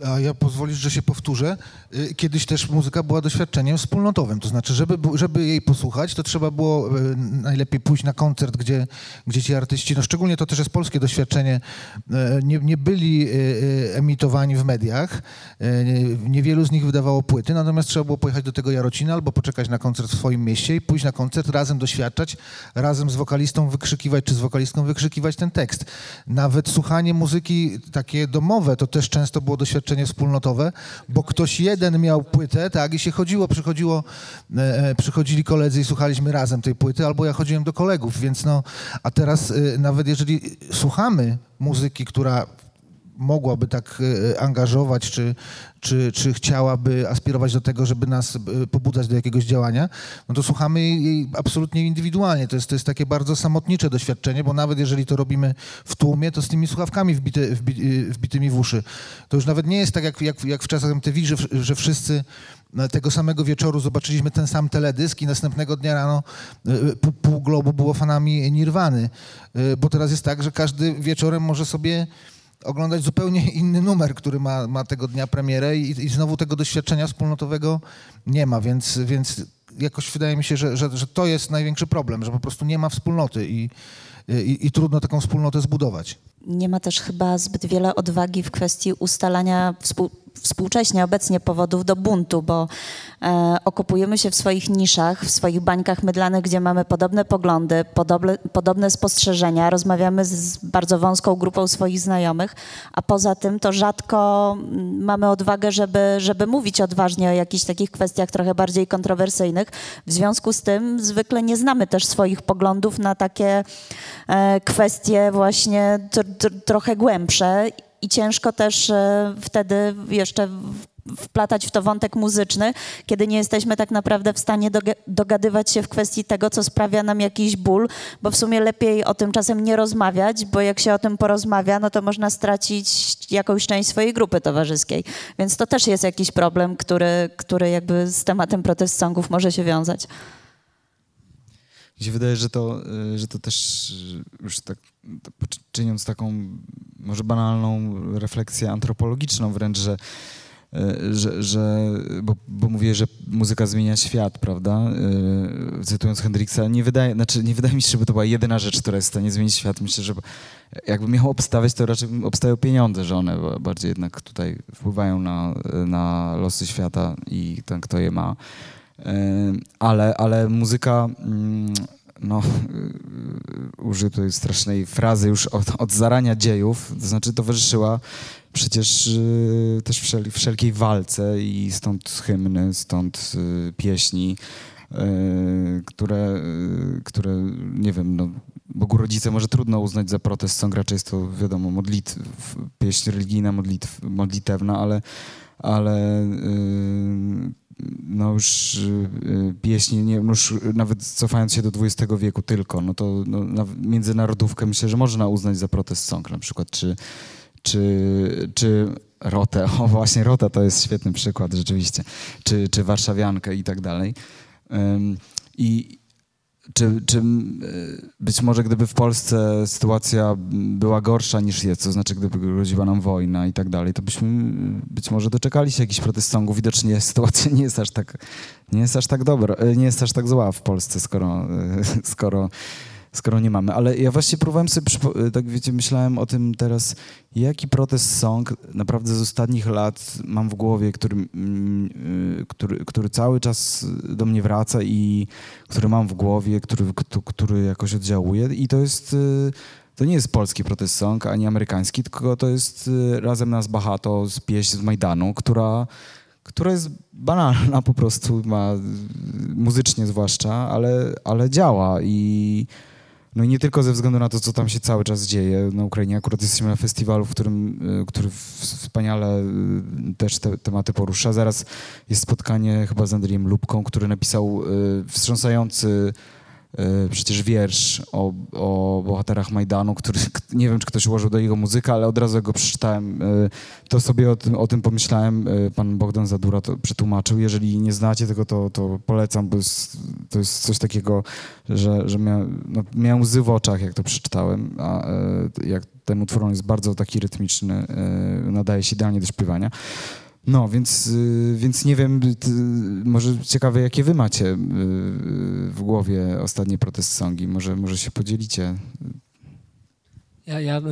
A ja pozwolisz, że się powtórzę. Y, kiedyś też muzyka była doświadczeniem wspólnotowym, to znaczy, żeby, żeby jej posłuchać, to trzeba było y, najlepiej pójść na koncert, gdzie, gdzie ci artyści, no szczególnie to też jest polskie doświadczenie, y, nie, nie byli emitowani w mediach, niewielu z nich wydawało płyty, natomiast trzeba było pojechać do tego Jarocina albo poczekać na koncert w swoim mieście i pójść na koncert, razem doświadczać, razem z wokalistą wykrzykiwać, czy z wokalistką wykrzykiwać ten tekst. Nawet słuchanie muzyki takie domowe, to też często było doświadczenie doświadczenie wspólnotowe, bo ktoś jeden miał płytę, tak, i się chodziło, przychodziło, e, e, przychodzili koledzy i słuchaliśmy razem tej płyty, albo ja chodziłem do kolegów, więc no, a teraz e, nawet jeżeli słuchamy muzyki, która mogłaby tak e, angażować, czy, czy, czy chciałaby aspirować do tego, żeby nas e, pobudzać do jakiegoś działania, no to słuchamy jej absolutnie indywidualnie. To jest, to jest takie bardzo samotnicze doświadczenie, bo nawet jeżeli to robimy w tłumie, to z tymi słuchawkami wbity, wbi, e, wbitymi w uszy. To już nawet nie jest tak jak, jak, jak w czasach MTV, że, że wszyscy tego samego wieczoru zobaczyliśmy ten sam teledysk i następnego dnia rano pół, pół globu było fanami Nirwany. Bo teraz jest tak, że każdy wieczorem może sobie oglądać zupełnie inny numer, który ma, ma tego dnia premierę i, i znowu tego doświadczenia wspólnotowego nie ma, więc, więc jakoś wydaje mi się, że, że, że to jest największy problem, że po prostu nie ma wspólnoty i, i, i trudno taką wspólnotę zbudować. Nie ma też chyba zbyt wiele odwagi w kwestii ustalania współ współcześnie, obecnie powodów do buntu, bo e, okopujemy się w swoich niszach, w swoich bańkach mydlanych, gdzie mamy podobne poglądy, podobne, podobne spostrzeżenia, rozmawiamy z bardzo wąską grupą swoich znajomych, a poza tym to rzadko mm, mamy odwagę, żeby, żeby mówić odważnie o jakichś takich kwestiach trochę bardziej kontrowersyjnych. W związku z tym zwykle nie znamy też swoich poglądów na takie e, kwestie właśnie trochę głębsze i ciężko też e, wtedy jeszcze wplatać w to wątek muzyczny, kiedy nie jesteśmy tak naprawdę w stanie dogadywać się w kwestii tego, co sprawia nam jakiś ból, bo w sumie lepiej o tym czasem nie rozmawiać, bo jak się o tym porozmawia, no to można stracić jakąś część swojej grupy towarzyskiej. Więc to też jest jakiś problem, który, który jakby z tematem protest songów może się wiązać. Mi się wydaje, że to, y, że to też już tak czyniąc taką może banalną refleksję antropologiczną wręcz, że y, że, że bo, bo mówię, że muzyka zmienia świat, prawda? Y, cytując Hendrixa, nie wydaje, znaczy nie wydaje mi się, żeby to była jedyna rzecz, która jest w stanie zmienić świat. Myślę, że jakby miał obstawiać, to raczej obstawiał pieniądze, że one bardziej jednak tutaj wpływają na, na losy świata i ten, kto je ma ale, ale muzyka, mm, no, y, użyję tutaj strasznej frazy już od, od zarania dziejów, to znaczy towarzyszyła przecież y, też wszel, wszelkiej walce i stąd hymny, stąd y, pieśni, które, które nie wiem, no, Bogu rodzice może trudno uznać za protest song, raczej jest to wiadomo modlitw, pieśń religijna, modlitw, modlitewna, ale, ale no już y, pieśni, nie, no już nawet cofając się do XX wieku tylko, no to no, międzynarodówkę myślę, że można uznać za protest song na przykład, czy, czy, czy Rotę, o właśnie Rota to jest świetny przykład rzeczywiście, czy, czy Warszawiankę i tak dalej. I, czy, czy być może gdyby w Polsce sytuacja była gorsza niż jest, to znaczy gdyby groziła nam wojna i tak dalej, to byśmy być może doczekali się jakichś protest songów. Widocznie sytuacja nie jest aż tak, nie jest aż tak dobra, nie jest aż tak zła w Polsce, skoro, skoro skoro nie mamy. Ale ja właśnie próbowałem sobie, tak wiecie, myślałem o tym teraz, jaki protest song naprawdę z ostatnich lat mam w głowie, który, y, który, który cały czas do mnie wraca i który mam w głowie, który, który jakoś oddziałuje i to jest... Y, to nie jest polski protest song, ani amerykański, tylko to jest Razem nas Bahato z pieśń z Majdanu, która która jest banalna po prostu, ma muzycznie zwłaszcza, ale, ale działa i no i nie tylko ze względu na to, co tam się cały czas dzieje na Ukrainie. Akurat jesteśmy na festiwalu, w którym, y, który wspaniale y, też te tematy porusza. Zaraz jest spotkanie chyba z Andrzejem Lubką, który napisał y, wstrząsający przecież wiersz o, o bohaterach Majdanu, który nie wiem, czy ktoś ułożył do jego muzykę, ale od razu go przeczytałem. E, to sobie o tym, o tym pomyślałem. E, pan Bogdan Zadura to przetłumaczył. Jeżeli nie znacie tego, to, to polecam, bo jest, to jest coś takiego, że, że mia, no, miałem łzy w oczach, jak to przeczytałem. A jak ten utwór on jest bardzo taki rytmiczny, nadaje się idealnie do śpiewania. No, więc, y, więc nie wiem, może ciekawe, jakie wy macie y, w głowie ostatnie protest songi. Może, może się podzielicie ja, ja y,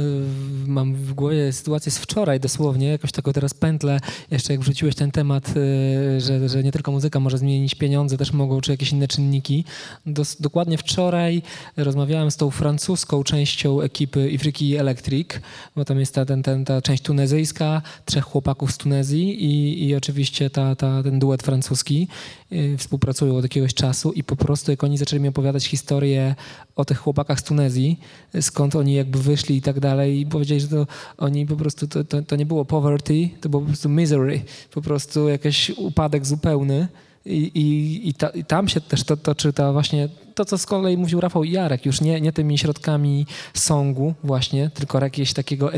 mam w głowie sytuację z wczoraj dosłownie, jakoś taką teraz pętlę, jeszcze jak wrzuciłeś ten temat, y, że, że nie tylko muzyka może zmienić pieniądze, też mogą, czy jakieś inne czynniki. Dos, dokładnie wczoraj rozmawiałem z tą francuską częścią ekipy Ifriki Electric, bo tam jest ta, ten, ten, ta część tunezyjska, trzech chłopaków z Tunezji i, i oczywiście ta, ta, ten duet francuski. Y, współpracują od jakiegoś czasu i po prostu jak oni zaczęli mi opowiadać historię o tych chłopakach z Tunezji, skąd oni jakby wyszli i tak dalej i powiedzieli, że to oni po prostu, to, to, to nie było poverty, to było po prostu misery, po prostu jakiś upadek zupełny i, i, i, ta, i tam się też to toczy ta właśnie to, co z kolei mówił Rafał Jarek, już nie, nie tymi środkami songu właśnie, tylko jakiegoś takiego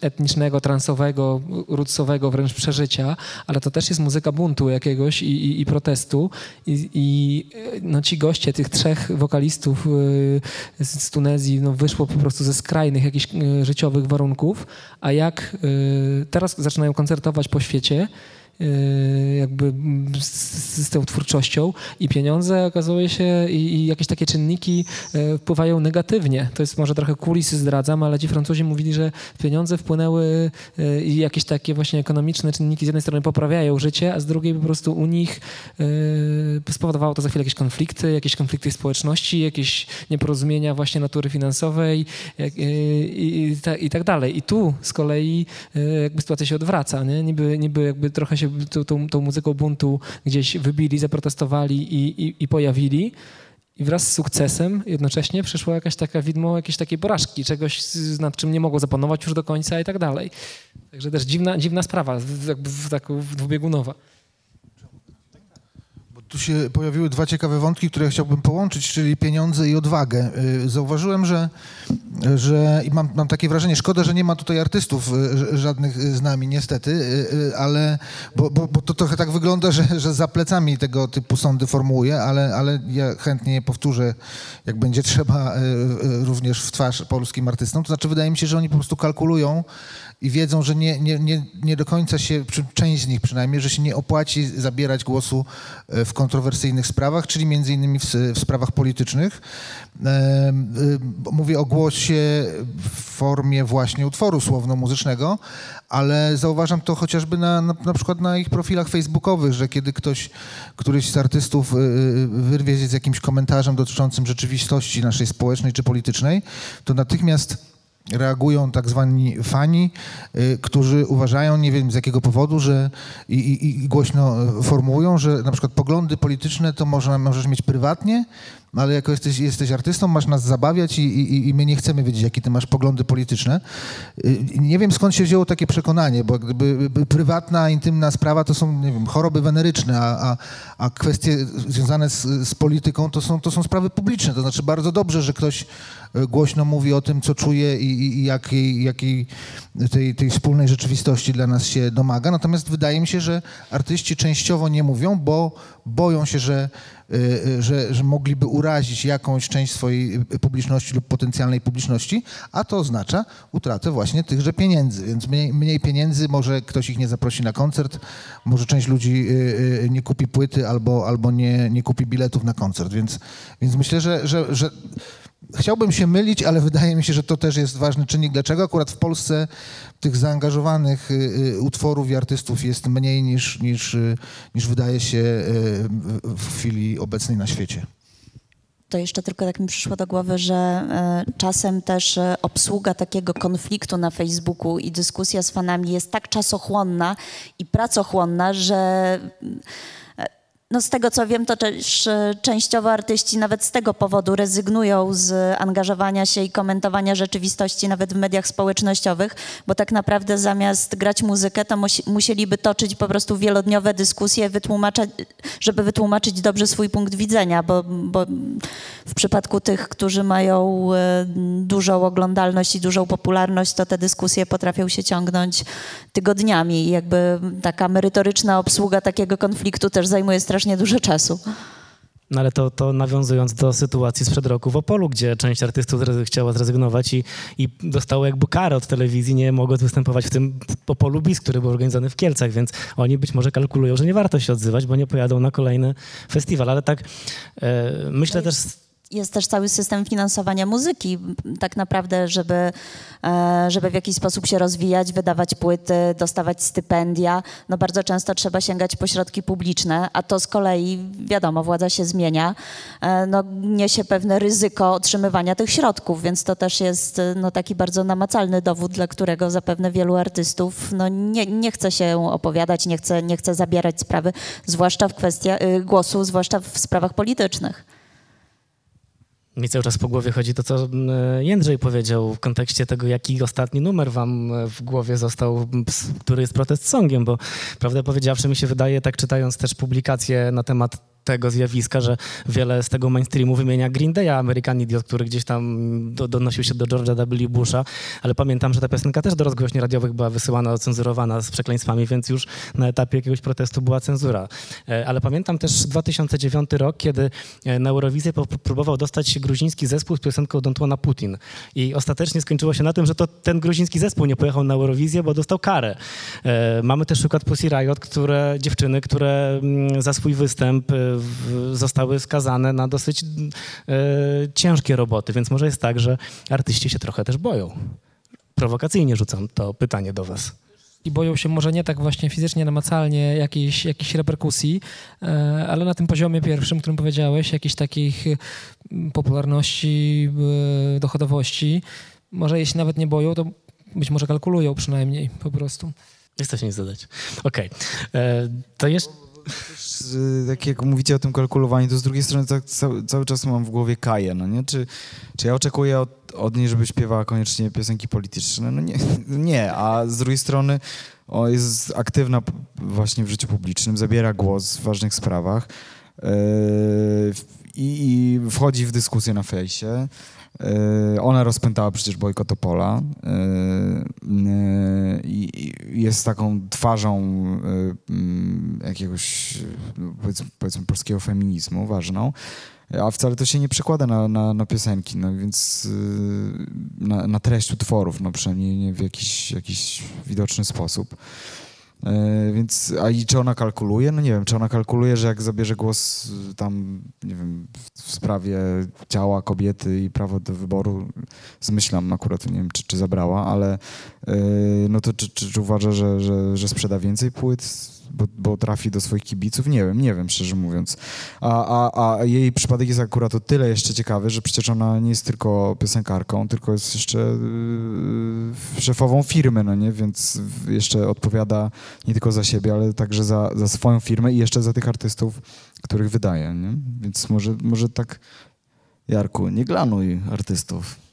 etnicznego, transowego, rutsowego wręcz przeżycia, ale to też jest muzyka buntu jakiegoś i, i, i protestu. I, i, no, ci goście tych trzech wokalistów y, z Tunezji no, wyszło po prostu ze skrajnych jakichś y, życiowych warunków, a jak y, teraz zaczynają koncertować po świecie, jakby z, z, tą twórczością i pieniądze okazuje się i, i, jakieś takie czynniki y, wpływają negatywnie. To jest może trochę kulisy zdradzam, ale ci Francuzi mówili, że pieniądze wpłynęły y, i jakieś takie właśnie ekonomiczne czynniki z jednej strony poprawiają życie, a z drugiej po prostu u nich spowodowało to za chwilę jakieś konflikty, jakieś konflikty społeczności, jakieś nieporozumienia właśnie natury finansowej i, i, i tak dalej. I tu z kolei jakby sytuacja się odwraca, nie? Niby, niby jakby trochę się się tą, tą, tą muzyką buntu gdzieś wybili, zaprotestowali i, i, i pojawili. I wraz z sukcesem jednocześnie przyszła jakaś taka widmo jakiejś takiej porażki, czegoś nad czym nie mogło zapanować już do końca i tak dalej. Także też dziwna, dziwna sprawa, jakby tak dwubiegunowa tu się pojawiły dwa ciekawe wątki, które chciałbym połączyć, czyli pieniądze i odwagę. Y, zauważyłem, że, że i mam, mam takie wrażenie, szkoda, że nie ma tutaj artystów y, żadnych z nami, niestety, y, ale bo, bo, bo to trochę tak wygląda, że, że za plecami tego typu sądy formułuję, ale, ale ja chętnie powtórzę, jak będzie trzeba również w twarz polskim artystom. To znaczy, wydaje mi się, że oni po prostu kalkulują i wiedzą, że nie, nie, nie, nie do końca się, część z nich przynajmniej, że się nie opłaci zabierać głosu e, w kontrowersyjnych sprawach, czyli między innymi w, w sprawach politycznych. E, e, mówię o głosie w formie właśnie utworu słowno-muzycznego, ale zauważam to chociażby na, na, na przykład na ich profilach facebookowych, że kiedy ktoś, któryś z artystów wyrwie z jakimś komentarzem dotyczącym rzeczywistości naszej społecznej czy politycznej, to natychmiast reagują tak zwani fani, y, którzy uważają, nie wiem z jakiego powodu, że i, i, i głośno formułują, że na przykład poglądy polityczne to można, możesz mieć prywatnie, ale jako jesteś, jesteś artystą, masz nas zabawiać i, i, i my nie chcemy wiedzieć, jakie ty masz poglądy polityczne. Y, Nie wiem, skąd się wzięło takie przekonanie, bo gdyby by prywatna, intymna sprawa to są, nie wiem, choroby weneryczne, a, a, a kwestie związane z, z polityką to są, to są sprawy publiczne. To znaczy bardzo dobrze, że ktoś y, głośno mówi o tym, co czuje i, i, jakiej, jakiej tej, tej wspólnej rzeczywistości dla nas się domaga. Natomiast wydaje mi się, że artyści częściowo nie mówią, bo boją się, że, że, że mogliby urazić jakąś część swojej y, publiczności lub potencjalnej publiczności, a to oznacza utratę właśnie tychże pieniędzy. Więc mniej, mniej pieniędzy, może ktoś ich nie zaprosi na koncert, może część ludzi y, y, nie kupi płyty albo, albo nie, nie kupi biletów na koncert. Więc, więc myślę, że, że, że Chciałbym się mylić, ale wydaje mi się, że to też jest ważny czynnik. Dlaczego akurat w Polsce tych zaangażowanych y, y, utworów i artystów jest mniej niż, niż, y, niż wydaje się w- chwili obecnej na świecie? To jeszcze tylko tak mi przyszło do głowy, że e, czasem też e, obsługa takiego konfliktu na Facebooku i dyskusja z fanami jest tak czasochłonna i pracochłonna, że no z tego co wiem, to też e, częściowo artyści nawet z tego powodu rezygnują z angażowania się i komentowania rzeczywistości nawet w mediach społecznościowych, bo tak naprawdę zamiast grać muzykę, to musi, musieliby toczyć po prostu wielodniowe dyskusje, żeby wytłumaczyć dobrze swój punkt widzenia, bo, bo w przypadku tych, którzy mają e, dużą oglądalność i dużą popularność, to te dyskusje potrafią się ciągnąć tygodniami i jakby taka merytoryczna obsługa takiego konfliktu też zajmuje strasznie dużo czasu. No ale to, to nawiązując do sytuacji sprzed roku w Opolu, gdzie część artystów zre- chciała zrezygnować i, i dostało jakby karę od telewizji, nie mogło występować w tym Opolu Bis, który był organizowany w Kielcach, więc oni być może kalkulują, że nie warto się odzywać, bo nie pojadą na kolejny festiwal. Ale tak e, myślę też... Jest też cały system finansowania muzyki, tak naprawdę, żeby, e, żeby w jakiś sposób się rozwijać, wydawać płyty, dostawać stypendia. No bardzo często trzeba sięgać po środki publiczne, a to z kolei, wiadomo, władza się zmienia, e, no, niesie pewne ryzyko otrzymywania tych środków, więc to też jest e, no, taki bardzo namacalny dowód, dla którego zapewne wielu artystów no, nie, nie chce się opowiadać, nie chce, nie chce zabierać sprawy, zwłaszcza w kwestia głosu, zwłaszcza w sprawach politycznych. Mi cały czas po głowie chodzi to, co mm, Jędrzej powiedział w kontekście tego, jaki ostatni numer wam e, w głowie został, który jest protest songiem, bo prawdę powiedziawszy mi się wydaje, tak czytając też publikacje na temat tego zjawiska, że wiele z tego mainstreamu wymienia Green Day'a, American Idiot, który gdzieś tam do, donosił się do George'a W. Busha, ale pamiętam, że ta piosenka też do rozgłośni radiowych była wysyłana, ocenzurowana z przekleństwami, więc już na etapie jakiegoś protestu była cenzura. E, Ale pamiętam też 2009 rok, kiedy e, na Eurowizję próbował dostać się gruziński zespół z piosenką Don't Wanna Putin. I ostatecznie skończyło się na tym, że to ten gruziński zespół nie pojechał na Eurowizję, bo dostał karę. E, Mamy też przykład Pussy Riot, które, dziewczyny, które mm, za swój występ w, zostały skazane na dosyć e, ciężkie roboty, więc może jest tak, że artyści się trochę też boją. Prowokacyjnie rzucam to pytanie do was. i boją się może nie tak właśnie fizycznie, namacalnie jakiejś, jakichś reperkusji, e, ale na tym poziomie pierwszym, którym powiedziałeś, jakiejś takich popularności, e, dochodowości, może jeśli nawet nie boją, to być może kalkulują przynajmniej po prostu. Nie chce się nic dodać. Okej. E, To jeszcze... Też, y, tak jak mówicie o tym kalkulowaniu, to z drugiej strony tak cały, cały czas mam w głowie Kaję, no nie? Czy, czy ja oczekuję od, od niej, żeby śpiewała koniecznie piosenki polityczne? No nie, nie, a z drugiej strony o, jest aktywna właśnie w życiu publicznym, zabiera głos w ważnych sprawach yy, i, i wchodzi w dyskusję na fejsie. Yy, Ona rozpętała przecież bojkot Opola yy, yy, i jest taką twarzą mm, jakiegoś yy, powiedzmy, powiedzmy polskiego feminizmu ważną, a wcale to się nie przekłada na, na, na piosenki, no więc na, na treść utworów, no przynajmniej nie w jakiś, jakiś widoczny sposób. E, Więc, a i czy ona kalkuluje? No nie wiem, czy ona kalkuluje, że jak zabierze głos y, tam, nie wiem, w- sprawie ciała kobiety i prawo do wyboru, zmyślam akurat, nie wiem, czy, czy zabrała, ale e, no to czy, czy, czy uważa, że, że, że sprzeda więcej płyt, bo, bo trafi do swoich kibiców? Nie wiem, nie wiem, szczerze mówiąc. A, a, a jej przypadek jest akurat o tyle jeszcze ciekawy, że przecież ona nie jest tylko piosenkarką, tylko jest jeszcze yy, szefową firmy, no nie? Więc jeszcze odpowiada nie tylko za siebie, ale także za, za swoją firmę i jeszcze za tych artystów, których wydaje, nie? Więc może, może tak Jarku, nie glanuj artystów.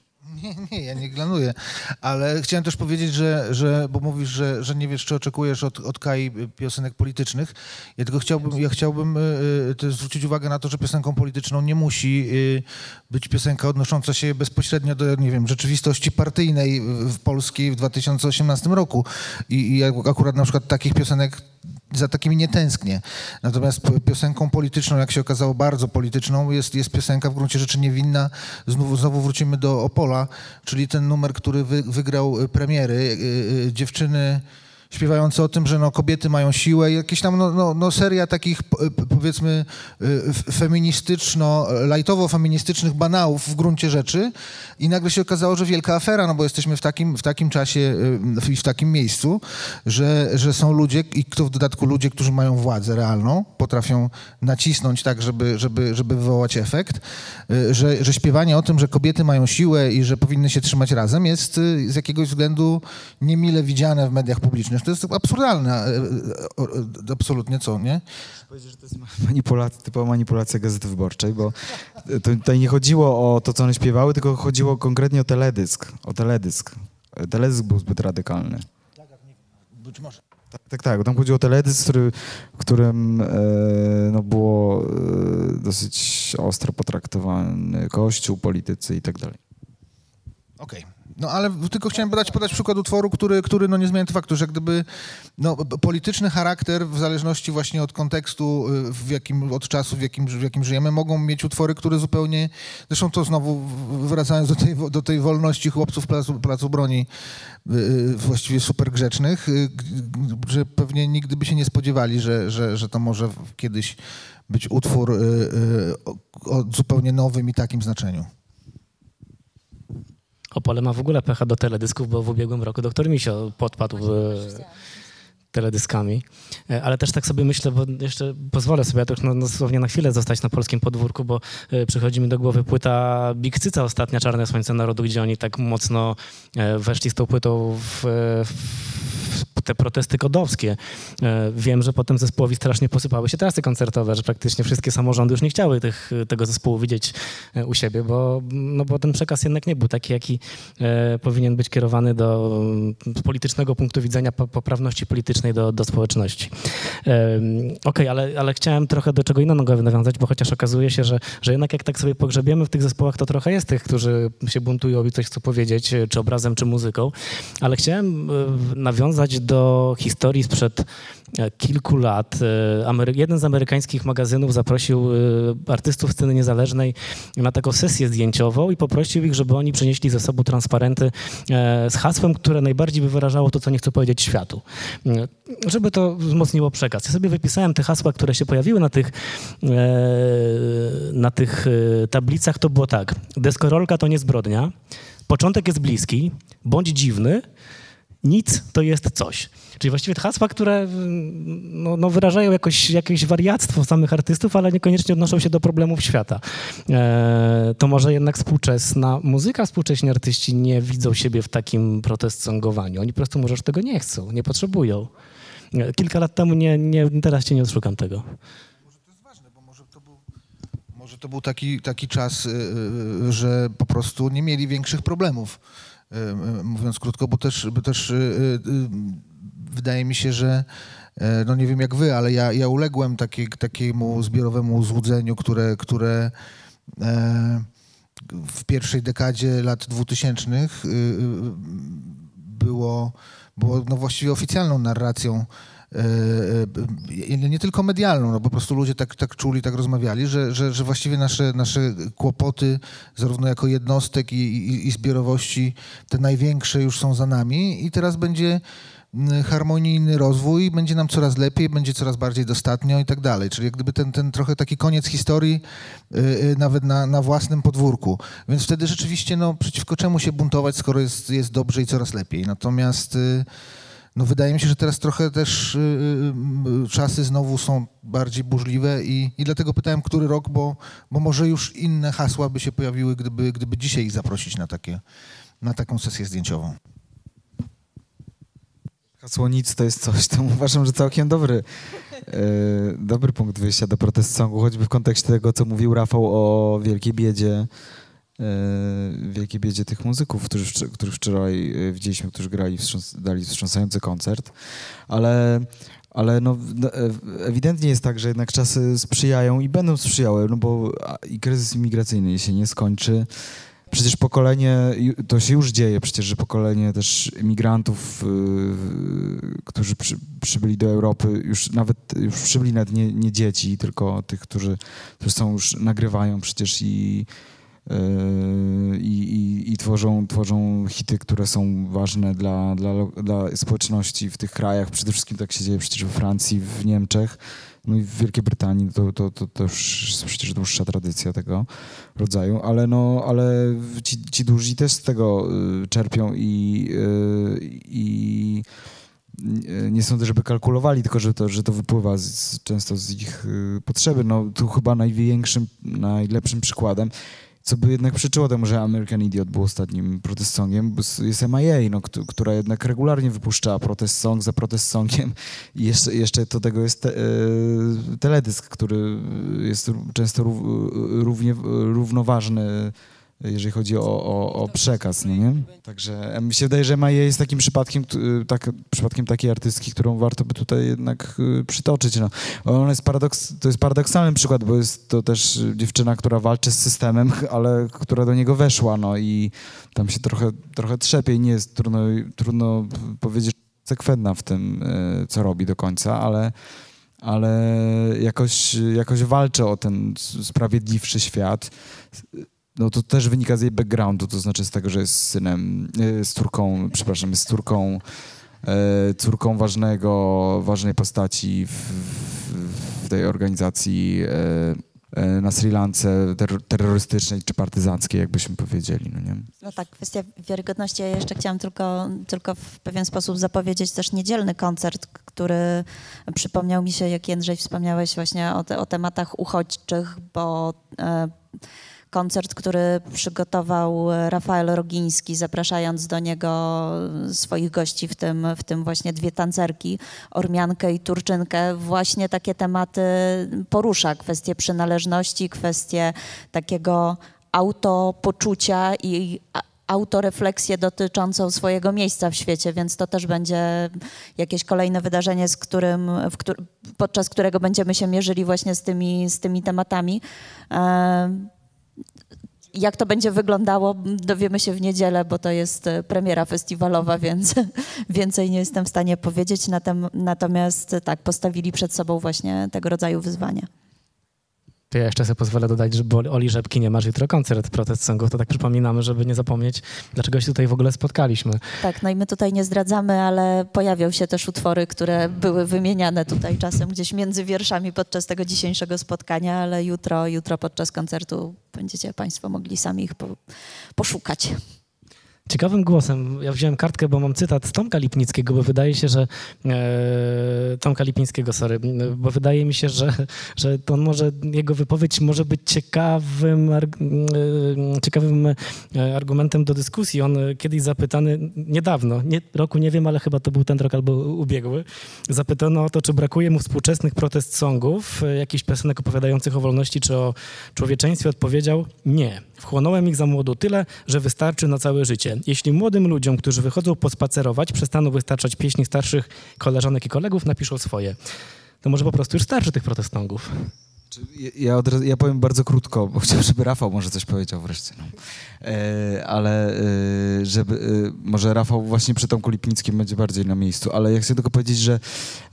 Nie, nie, ja nie glanuję, ale chciałem też powiedzieć, że, że bo mówisz, że, że nie wiesz, czy oczekujesz od, od Kai piosenek politycznych. Ja tylko chciałbym, ja chciałbym y, y, zwrócić uwagę na to, że piosenką polityczną nie musi y, być piosenka odnosząca się bezpośrednio do, nie wiem, rzeczywistości partyjnej w Polskiej w 2018 roku. I, i akurat na przykład takich piosenek za takimi nie tęsknię. Natomiast piosenką polityczną, jak się okazało, bardzo polityczną, jest, jest piosenka w gruncie rzeczy niewinna. Znowu, znowu wrócimy do Opola, czyli ten numer, który wy, wygrał premiery. Yy, yy, dziewczyny śpiewające o tym, że no, kobiety mają siłę, jakieś tam no, no, no seria takich powiedzmy y, feministyczno, lajtowo-feministycznych banałów w gruncie rzeczy i nagle się okazało, że wielka afera, no bo jesteśmy w takim, w takim czasie y, i w takim miejscu, że, że są ludzie i kto w dodatku ludzie, którzy mają władzę realną, potrafią nacisnąć tak, żeby, żeby, żeby wywołać efekt, y, że, że śpiewanie o tym, że kobiety mają siłę i że powinny się trzymać razem jest z jakiegoś względu niemile widziane w mediach publicznych to jest absurdalne, e, e, absolutnie co, nie? Powiedzieć, że to jest manipulacja, typowa manipulacja Gazety Wyborczej, bo tutaj nie chodziło o to, co one śpiewały, tylko chodziło konkretnie o teledysk, o teledysk. Teledysk był zbyt radykalny. Tak, być może. Tak, tak, tak. Tam chodziło o teledysk, który, w którym e, no, było e, dosyć ostro potraktowany kościół, politycy i tak dalej. No ale tylko chciałem podać, podać przykład utworu, który, który no, nie zmienia faktu, że gdyby no, polityczny charakter w zależności właśnie od kontekstu, y, w jakim, od czasu, w jakim, w jakim żyjemy, mogą mieć utwory, które zupełnie, zresztą to znowu wracając do tej, do tej wolności chłopców Placu, Placu Broni, y, y, właściwie super grzecznych, że pewnie nigdy by się nie spodziewali, że, że, że to może kiedyś być utwór o zupełnie nowym i takim znaczeniu. Opole ma w ogóle pecha do teledysków, bo w ubiegłym roku doktor Misio podpadł teledyskami. E, ale też tak sobie myślę, bo jeszcze pozwolę sobie tak no, dosłownie na chwilę zostać na polskim podwórku, bo e, przychodzi mi do głowy płyta Big Cyca ostatnia, Czarne Słońce Narodu, gdzie oni tak mocno e, weszli z tą płytą w, w te protesty kodowskie. Wiem, że potem zespołowi strasznie posypały się trasy koncertowe, że praktycznie wszystkie samorządy już nie chciały tych, tego zespołu widzieć u siebie, bo, no bo ten przekaz jednak nie był taki, jaki powinien być kierowany do politycznego punktu widzenia, poprawności politycznej do, do społeczności. Okej, okay, ale, ale chciałem trochę do czego innego nawiązać, bo chociaż okazuje się, że, że jednak jak tak sobie pogrzebiemy w tych zespołach, to trochę jest tych, którzy się buntują i coś chcą powiedzieć, czy obrazem, czy muzyką, ale chciałem nawiązać do historii sprzed e, kilku lat. E, jeden z amerykańskich magazynów zaprosił e, artystów sceny niezależnej na taką sesję zdjęciową i poprosił ich, żeby oni przynieśli ze sobą transparenty z hasłem, które najbardziej by wyrażało to, co nie chcą powiedzieć światu. Żeby to wzmocniło przekaz. Ja sobie wypisałem te hasła, które się pojawiły na tych, na tych tablicach. To było tak. Deskorolka to nie zbrodnia. Początek jest bliski. Bądź dziwny nic to jest coś. Czyli właściwie te hasła, które no, no wyrażają jakoś, jakieś wariactwo samych artystów, ale niekoniecznie odnoszą się do problemów świata. E, to może jednak współczesna muzyka, współcześni artyści nie widzą siebie w takim protest. Oni po prostu może już tego nie chcą, nie potrzebują. E, kilka lat temu nie, nie, teraz cię nie odszukam tego. Może to jest ważne, bo może to był, taki, taki czas, yy, że po prostu nie mieli większych problemów mówiąc krótko, bo też, bo też y, y, wydaje mi się, że e, no nie wiem jak wy, ale ja, ja uległem taki, takiemu zbiorowemu złudzeniu, które, które e, w pierwszej dekadzie lat dwutysięcznych y, było, było no właściwie oficjalną narracją E, e, nie tylko medialną, no po prostu ludzie tak, tak czuli, tak rozmawiali, że, że, że właściwie nasze, nasze kłopoty, zarówno jako jednostek i, i, i zbiorowości, te największe już są za nami i teraz będzie harmonijny rozwój, będzie nam coraz lepiej, będzie coraz bardziej dostatnio i tak dalej. Czyli jak gdyby ten, ten trochę taki koniec historii yy, nawet na, na własnym podwórku. Więc wtedy rzeczywiście no, przeciwko czemu się buntować, skoro jest, jest dobrze i coraz lepiej. Natomiast yy, no wydaje mi się, że teraz trochę też yy, czasy znowu są bardziej burzliwe i, i dlatego pytałem, który rok, bo, bo może już inne hasła by się pojawiły, gdyby, gdyby dzisiaj ich zaprosić na, takie, na taką sesję zdjęciową. Hasło nic to jest coś, to uważam, że całkiem dobry, e, dobry punkt wyjścia do protest songu, choćby w kontekście tego, co mówił Rafał o wielkiej biedzie, wielkiej biedzie tych muzyków, którzy, wczor- których wczoraj e, widzieliśmy, którzy grali, wstrząs- dali wstrząsający koncert, ale, ale no, e, ewidentnie jest tak, że jednak czasy sprzyjają i będą sprzyjały, no bo i kryzys imigracyjny się nie skończy, Przecież pokolenie, to się już dzieje przecież, że pokolenie też imigrantów, yy, którzy przy, przybyli do Europy, już nawet już przybyli nawet nie, nie dzieci, tylko tych, którzy, którzy są już, nagrywają przecież i, i, i, i tworzą, tworzą hity, które są ważne dla, dla, dla społeczności w tych krajach. Przede wszystkim tak się dzieje przecież we Francji, w Niemczech. No i w Wielkiej Brytanii to, to, to, to już jest przecież dłuższa tradycja tego rodzaju, ale no, ale ci, ci też z tego y, czerpią i, y, i nie sądzę, żeby kalkulowali, tylko że to, że to wypływa z, często z ich potrzeby. No tu chyba największym, najlepszym przykładem, co by jednak przyczyło temu, że American Idiot był ostatnim protest songiem, jest MIA, no, któ- która jednak regularnie wypuszcza protest song za protest songiem. I jeszcze, jeszcze do tego jest te, e, teledysk, który jest często rów, równie, równoważny, jeżeli chodzi o, o, o przekaz, no nie? Także mi się wydaje, że MIA jest takim przypadkiem, t- tak, przypadkiem takiej artystki, którą warto by tutaj jednak y, przytoczyć. No. Ona jest paradoks, to jest paradoksalny przykład, bo jest to też y, dziewczyna, która walczy z systemem, ale która do niego weszła, no i tam się trochę, trochę trzepie i nie jest trudno, trudno powiedzieć, konsekwentna w tym, y, co robi do końca, ale, ale jakoś, jakoś walczy o ten sprawiedliwszy świat. No to też wynika z jej backgroundu, to znaczy z tego, że jest synem, y, z córką, przepraszam, jest córką, e, córką ważnego, ważnej postaci w, w, tej organizacji e, e, na Sri Lance terro- terrorystycznej czy partyzanckiej, jakbyśmy powiedzieli, no nie? No tak, kwestia wiarygodności. Ja jeszcze chciałam tylko, tylko w pewien sposób zapowiedzieć też niedzielny koncert, który przypomniał mi się, jak Jędrzej wspomniałeś właśnie o, te, o tematach uchodźczych, bo e, koncert, który przygotował Rafael Rogiński, zapraszając do niego swoich gości, w tym, w tym właśnie dwie tancerki, Ormiankę i Turczynkę, właśnie takie tematy porusza, kwestie przynależności, kwestie takiego autopoczucia i autorefleksję dotyczącą swojego miejsca w świecie, więc to też będzie jakieś kolejne wydarzenie, z którym, podczas którego będziemy się mierzyli właśnie z tymi, z tymi tematami. Jak to będzie wyglądało, dowiemy się w niedzielę, bo to jest e, premiera festiwalowa, więc więcej nie jestem w stanie powiedzieć. Natomiast e, tak, postawili przed sobą właśnie tego rodzaju wyzwania. To ja jeszcze sobie pozwolę dodać, że Oli Rzepki nie masz jutro koncert protest songów, to tak przypominamy, żeby nie zapomnieć, dlaczego się tutaj w ogóle spotkaliśmy. Tak, no i my tutaj nie zdradzamy, ale pojawią się też utwory, które były wymieniane tutaj czasem gdzieś między wierszami podczas tego dzisiejszego spotkania, ale jutro, jutro podczas koncertu będziecie Państwo mogli sami ich po, poszukać. Ciekawym głosem, ja wziąłem kartkę, bo mam cytat z Tomka Lipnickiego, bo wydaje się, że e, Tomka Lipińskiego, sorry, bo wydaje mi się, że, że to może, jego wypowiedź może być ciekawym, arg- e, ciekawym e, argumentem do dyskusji. On kiedyś zapytany, niedawno, nie, roku nie wiem, ale chyba to był ten rok albo ubiegły, zapytano o to, czy brakuje mu współczesnych protest songów, e, jakichś piosenek opowiadających o wolności czy o człowieczeństwie. Odpowiedział, nie. Wchłonąłem ich za młodu tyle, że wystarczy na całe życie. Jeśli młodym ludziom, którzy wychodzą pospacerować, przestaną wystarczać pieśni starszych koleżanek i kolegów, napiszą swoje. To może po prostu już starczy tych protestongów. Czy Ja, razu, ja powiem bardzo krótko, bo chciałem, żeby Rafał może coś powiedział wreszcie. No. E, ale e, żeby, e, może Rafał właśnie przy Tomku Lipnickim będzie bardziej na miejscu, ale ja chcę tylko powiedzieć, że,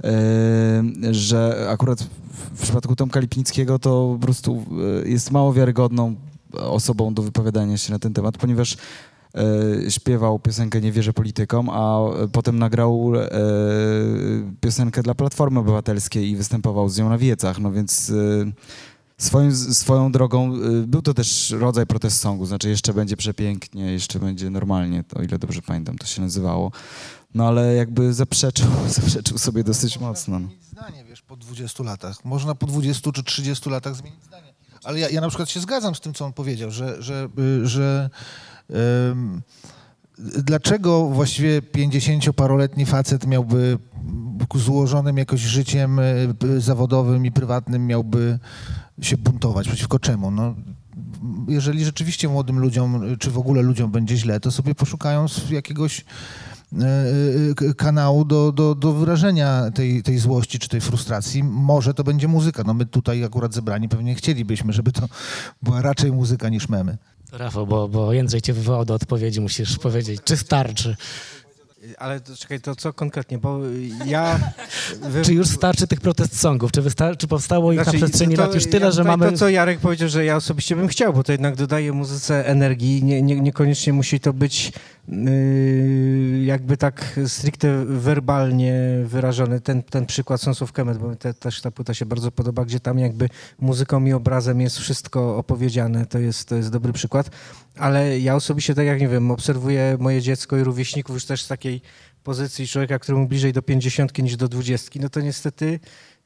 e, że akurat w, w przypadku Tomka Lipnickiego to po prostu e, jest mało wiarygodną osobą do wypowiadania się na ten temat, ponieważ e, śpiewał piosenkę Nie wierzę politykom, a e, potem nagrał e, piosenkę dla Platformy Obywatelskiej i występował z nią na wiecach, no więc e, swoją, swoją drogą był to też rodzaj protest songu, znaczy jeszcze będzie przepięknie, jeszcze będzie normalnie, o ile dobrze pamiętam, to się nazywało. No ale jakby zaprzeczył, zaprzeczył sobie dosyć mocno. no. zmienić zdanie, wiesz, po 20 latach. Można po 20 czy 30 latach zmienić zdanie. Ale ja, ja na przykład się zgadzam z tym, co on powiedział, że, że, y, że ym, dlaczego właściwie 50-paroletni facet miałby złożonym jakoś życiem y, zawodowym i prywatnym miałby się buntować? Przeciwko czemu? No, jeżeli rzeczywiście młodym ludziom, czy w ogóle ludziom będzie źle, to sobie poszukają jakiegoś kanału do, do, do wyrażenia tej, tej złości czy tej frustracji. Może to będzie muzyka. No my tutaj akurat zebrani pewnie chcielibyśmy, żeby to była raczej muzyka niż memy. Rafał, bo, bo Jędrzej cię wywołał do odpowiedzi, musisz powiedzieć, czy starczy. Ale to, czekaj, to co konkretnie, bo ja... Wy... Czy już starczy tych protest songów? Czy, wystar- czy powstało ich Znaczy, na przestrzeni to- lat już tyle, ja że mamy... To, co Jarek powiedział, że ja osobiście bym chciał, bo to jednak dodaje muzyce energii. Nie, nie, niekoniecznie musi to być jakby tak stricte werbalnie wyrażony. Ten, ten przykład Sons of Kemet, bo te, też ta płyta się bardzo podoba, gdzie tam jakby muzyką i obrazem jest wszystko opowiedziane. To jest, to jest dobry przykład. Ale ja osobiście, tak jak nie wiem, obserwuję moje dziecko i rówieśników już też z takiej pozycji człowieka, któremu bliżej do pięćdziesiątki niż do dwudziestki, no to niestety Yy,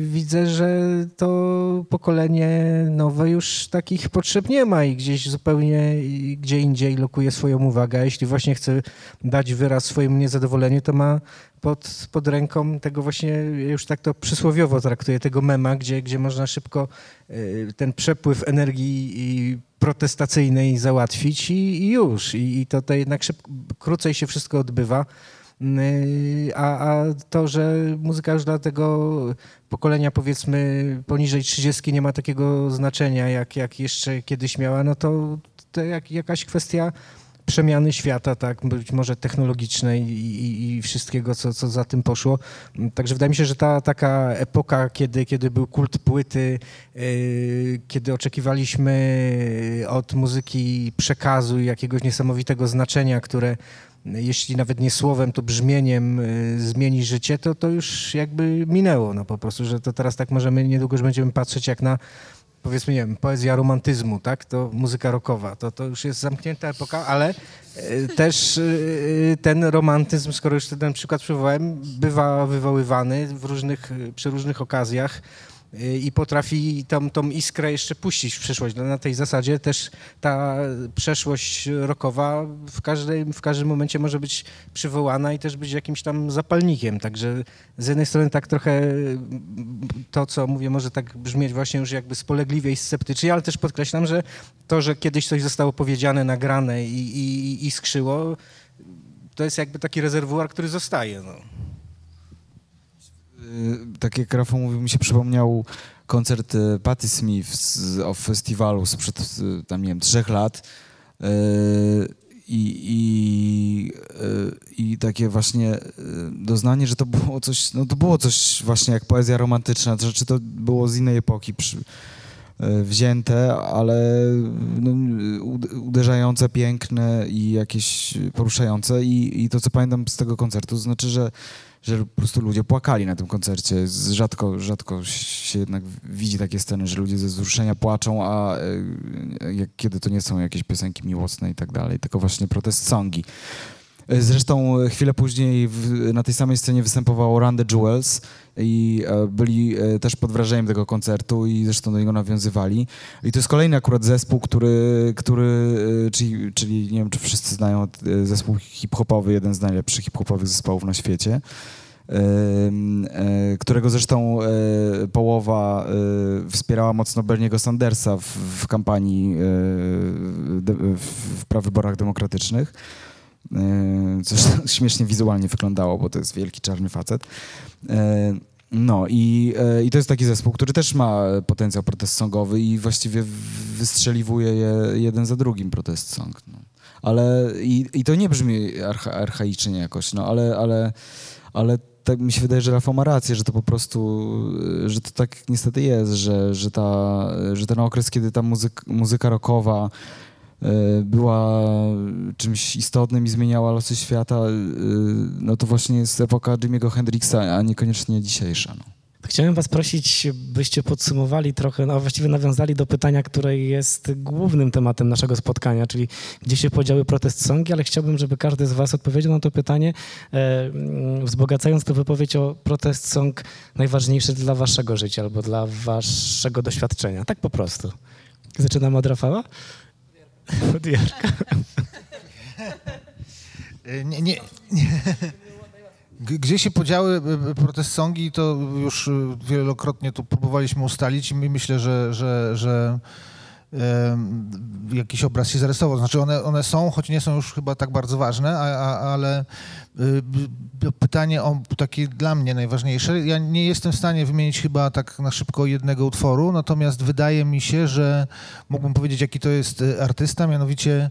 widzę, że to pokolenie nowe już takich potrzeb nie ma i gdzieś zupełnie gdzie indziej lokuje swoją uwagę. Jeśli właśnie chce dać wyraz swojemu niezadowoleniu, to ma pod, pod ręką tego właśnie, już tak to przysłowiowo traktuję, tego mema, gdzie, gdzie można szybko yy, ten przepływ energii protestacyjnej załatwić i, i już. I, I to, to jednak szybko, krócej się wszystko odbywa. Yy, A, a to, że muzyka już dla tego pokolenia powiedzmy poniżej 30 nie ma takiego znaczenia, jak, jak jeszcze kiedyś miała, no to, to jak, jakaś kwestia przemiany świata, tak, być może technologicznej i, i, wszystkiego, co, co za tym poszło. Także wydaje mi się, że ta taka epoka, kiedy, kiedy był kult płyty, yy, kiedy oczekiwaliśmy od muzyki przekazu i jakiegoś niesamowitego znaczenia, które jeśli nawet nie słowem, to brzmieniem y, zmieni życie, to to już jakby minęło, no po prostu, że to teraz tak możemy, niedługo już będziemy patrzeć jak na powiedzmy, nie wiem, poezja romantyzmu, tak, to muzyka rockowa, to, to już jest zamknięta epoka, ale y, też y, ten romantyzm, skoro już ten przykład przywołałem, bywa wywoływany w różnych, przy różnych okazjach i potrafi tą, tą iskrę jeszcze puścić w przyszłość. No, na tej zasadzie też ta przeszłość rockowa w każdym, w każdym momencie może być przywołana i też być jakimś tam zapalnikiem. Także z jednej strony tak trochę to, co mówię, może tak brzmieć właśnie już jakby spolegliwie i sceptycznie, ale też podkreślam, że to, że kiedyś coś zostało powiedziane, nagrane i, i, i skrzyło, to jest jakby taki rezerwuar, który zostaje. No. Y, tak jak Rafał mówił, mi się przypomniał koncert y, Patti Smith z o festiwalu sprzed y, tam, nie wiem, trzech lat. I, i, I takie właśnie doznanie, że to było coś, no to było coś właśnie jak poezja romantyczna, to znaczy to było z innej epoki przy, wzięte, ale no, uderzające, piękne i jakieś poruszające i, i to, co pamiętam z tego koncertu, to znaczy, że że po prostu ludzie płakali na tym koncercie. Rzadko, rzadko się jednak widzi takie sceny, że ludzie ze wzruszenia płaczą, a e, jak, kiedy to nie są jakieś piosenki miłosne i tak dalej, tylko właśnie protest songi. E, Zresztą chwilę później w, na tej samej scenie występowało Run the Jewels i e, byli e, też pod wrażeniem tego koncertu i zresztą do niego nawiązywali. I to jest kolejny akurat zespół, który, który e, czyli, czyli nie wiem, czy wszyscy znają zespół hip-hopowy, jeden z najlepszych hip-hopowych zespołów na świecie. którego zresztą połowa wspierała mocno Berniego Sandersa w, w kampanii w prawyborach demokratycznych. Zresztą śmiesznie wizualnie wyglądało, bo to jest wielki czarny facet. E, No i, e, i to jest taki zespół, który też ma potencjał protest songowy i właściwie wystrzeliwuje je jeden za drugim protest song. No. Ale i, i to nie brzmi archa, archaicznie jakoś, no ale, ale, ale tak mi się wydaje, że Rafał ma rację, że to po prostu, e, że to tak niestety jest, że, że, ta, że ten okres, kiedy ta muzyk, muzyka rockowa była czymś istotnym i zmieniała losy świata, e, no to właśnie jest epoka Jimmy'ego Hendrixa, a niekoniecznie dzisiejsza. No. Chciałem was prosić, byście podsumowali trochę, no właściwie nawiązali do pytania, które jest głównym tematem naszego spotkania, czyli gdzie się podziały protest songi, ale chciałbym, żeby każdy z was odpowiedział na to pytanie, e, mm, wzbogacając tę wypowiedź o protest song najważniejszy dla waszego życia albo dla waszego doświadczenia. Tak po prostu. Zaczynamy od Rafała? Od Jarka. E, nie, nie, nie. Gdzie się podziały e, protest songi, to już wielokrotnie tu próbowaliśmy ustalić i myślę, że, że, że jakiś obraz się zarysował. Znaczy one, one są, choć nie są już chyba tak bardzo ważne, a, a, ale y, pytanie o takie dla mnie najważniejsze. Ja nie jestem w stanie wymienić chyba tak na szybko jednego utworu, natomiast wydaje mi się, że mógłbym powiedzieć, jaki to jest y, artysta, mianowicie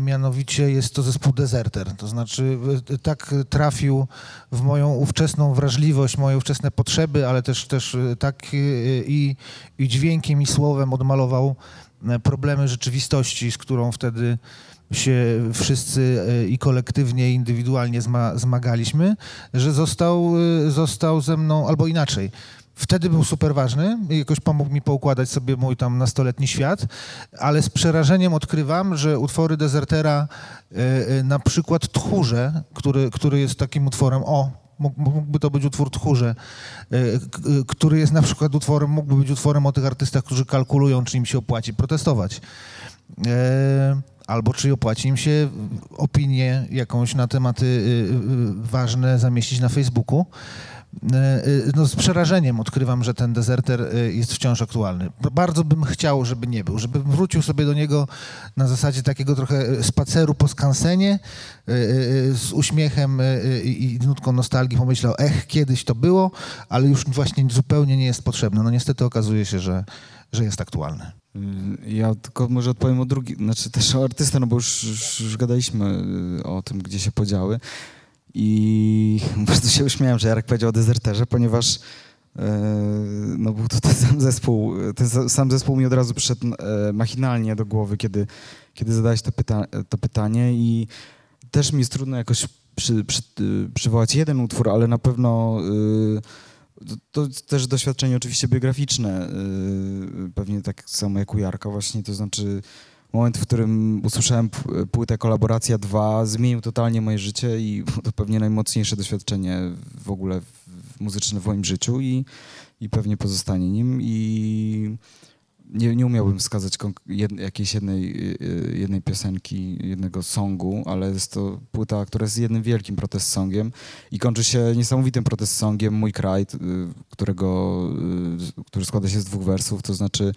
mianowicie jest to zespół Deserter. To znaczy e, tak trafił w moją ówczesną wrażliwość, moje ówczesne potrzeby, ale też, też e, tak i, i dźwiękiem i słowem odmalował problemy rzeczywistości, z którą wtedy się wszyscy i kolektywnie, i indywidualnie zmagaliśmy, że został, został ze mną, albo inaczej, Wtedy był super ważny, jakoś pomógł mi poukładać sobie mój tam nastoletni świat, ale z przerażeniem odkrywam, że utwory Desertera, e, e, na przykład Tchórze, który, który jest takim utworem, o, mógłby to być utwór Tchórze, e, który jest na przykład utworem, mógłby być utworem o tych artystach, którzy kalkulują, czy im się opłaci protestować. Albo czy opłaci im się opinię jakąś na tematy ważne zamieścić na Facebooku. E, e, no, z przerażeniem odkrywam, że ten dezerter e, jest wciąż aktualny. Bardzo bym chciał, żeby nie był, żebym wrócił sobie do niego na zasadzie takiego trochę spaceru po skansenie z uśmiechem i nutką nostalgii pomyślał, ech, kiedyś to było, ale już właśnie zupełnie nie jest potrzebne. No niestety okazuje się, że, że jest aktualny. Ja tylko może odpowiem o drugi, znaczy też o artystę, no bo już, już gadaliśmy o tym, gdzie się podziały. I bardzo się uśmiałem, że Jarek powiedział o dezerterze, ponieważ e, no był to ten sam zespół, ten sam zespół mi od razu przyszedł e, machinalnie do głowy, kiedy, kiedy zadałeś to, pyta to pytanie i też mi jest trudno jakoś przy, przy, przywołać jeden utwór, ale na pewno e, to, to też doświadczenie oczywiście biograficzne, pewnie tak samo jak u Jarka właśnie, to znaczy moment, w którym usłyszałem płytę Kolaboracja 2, zmienił totalnie moje życie i to pewnie najmocniejsze doświadczenie w ogóle muzyczne w moim życiu i, i pewnie pozostanie nim. I nie, nie umiałbym wskazać jed, jakiejś jednej, y, y, jednej piosenki, jednego songu, ale jest to płyta, która jest jednym wielkim protest songiem i kończy się niesamowitym protest songiem Mój kraj, y, którego, który składa się z dwóch wersów, to znaczy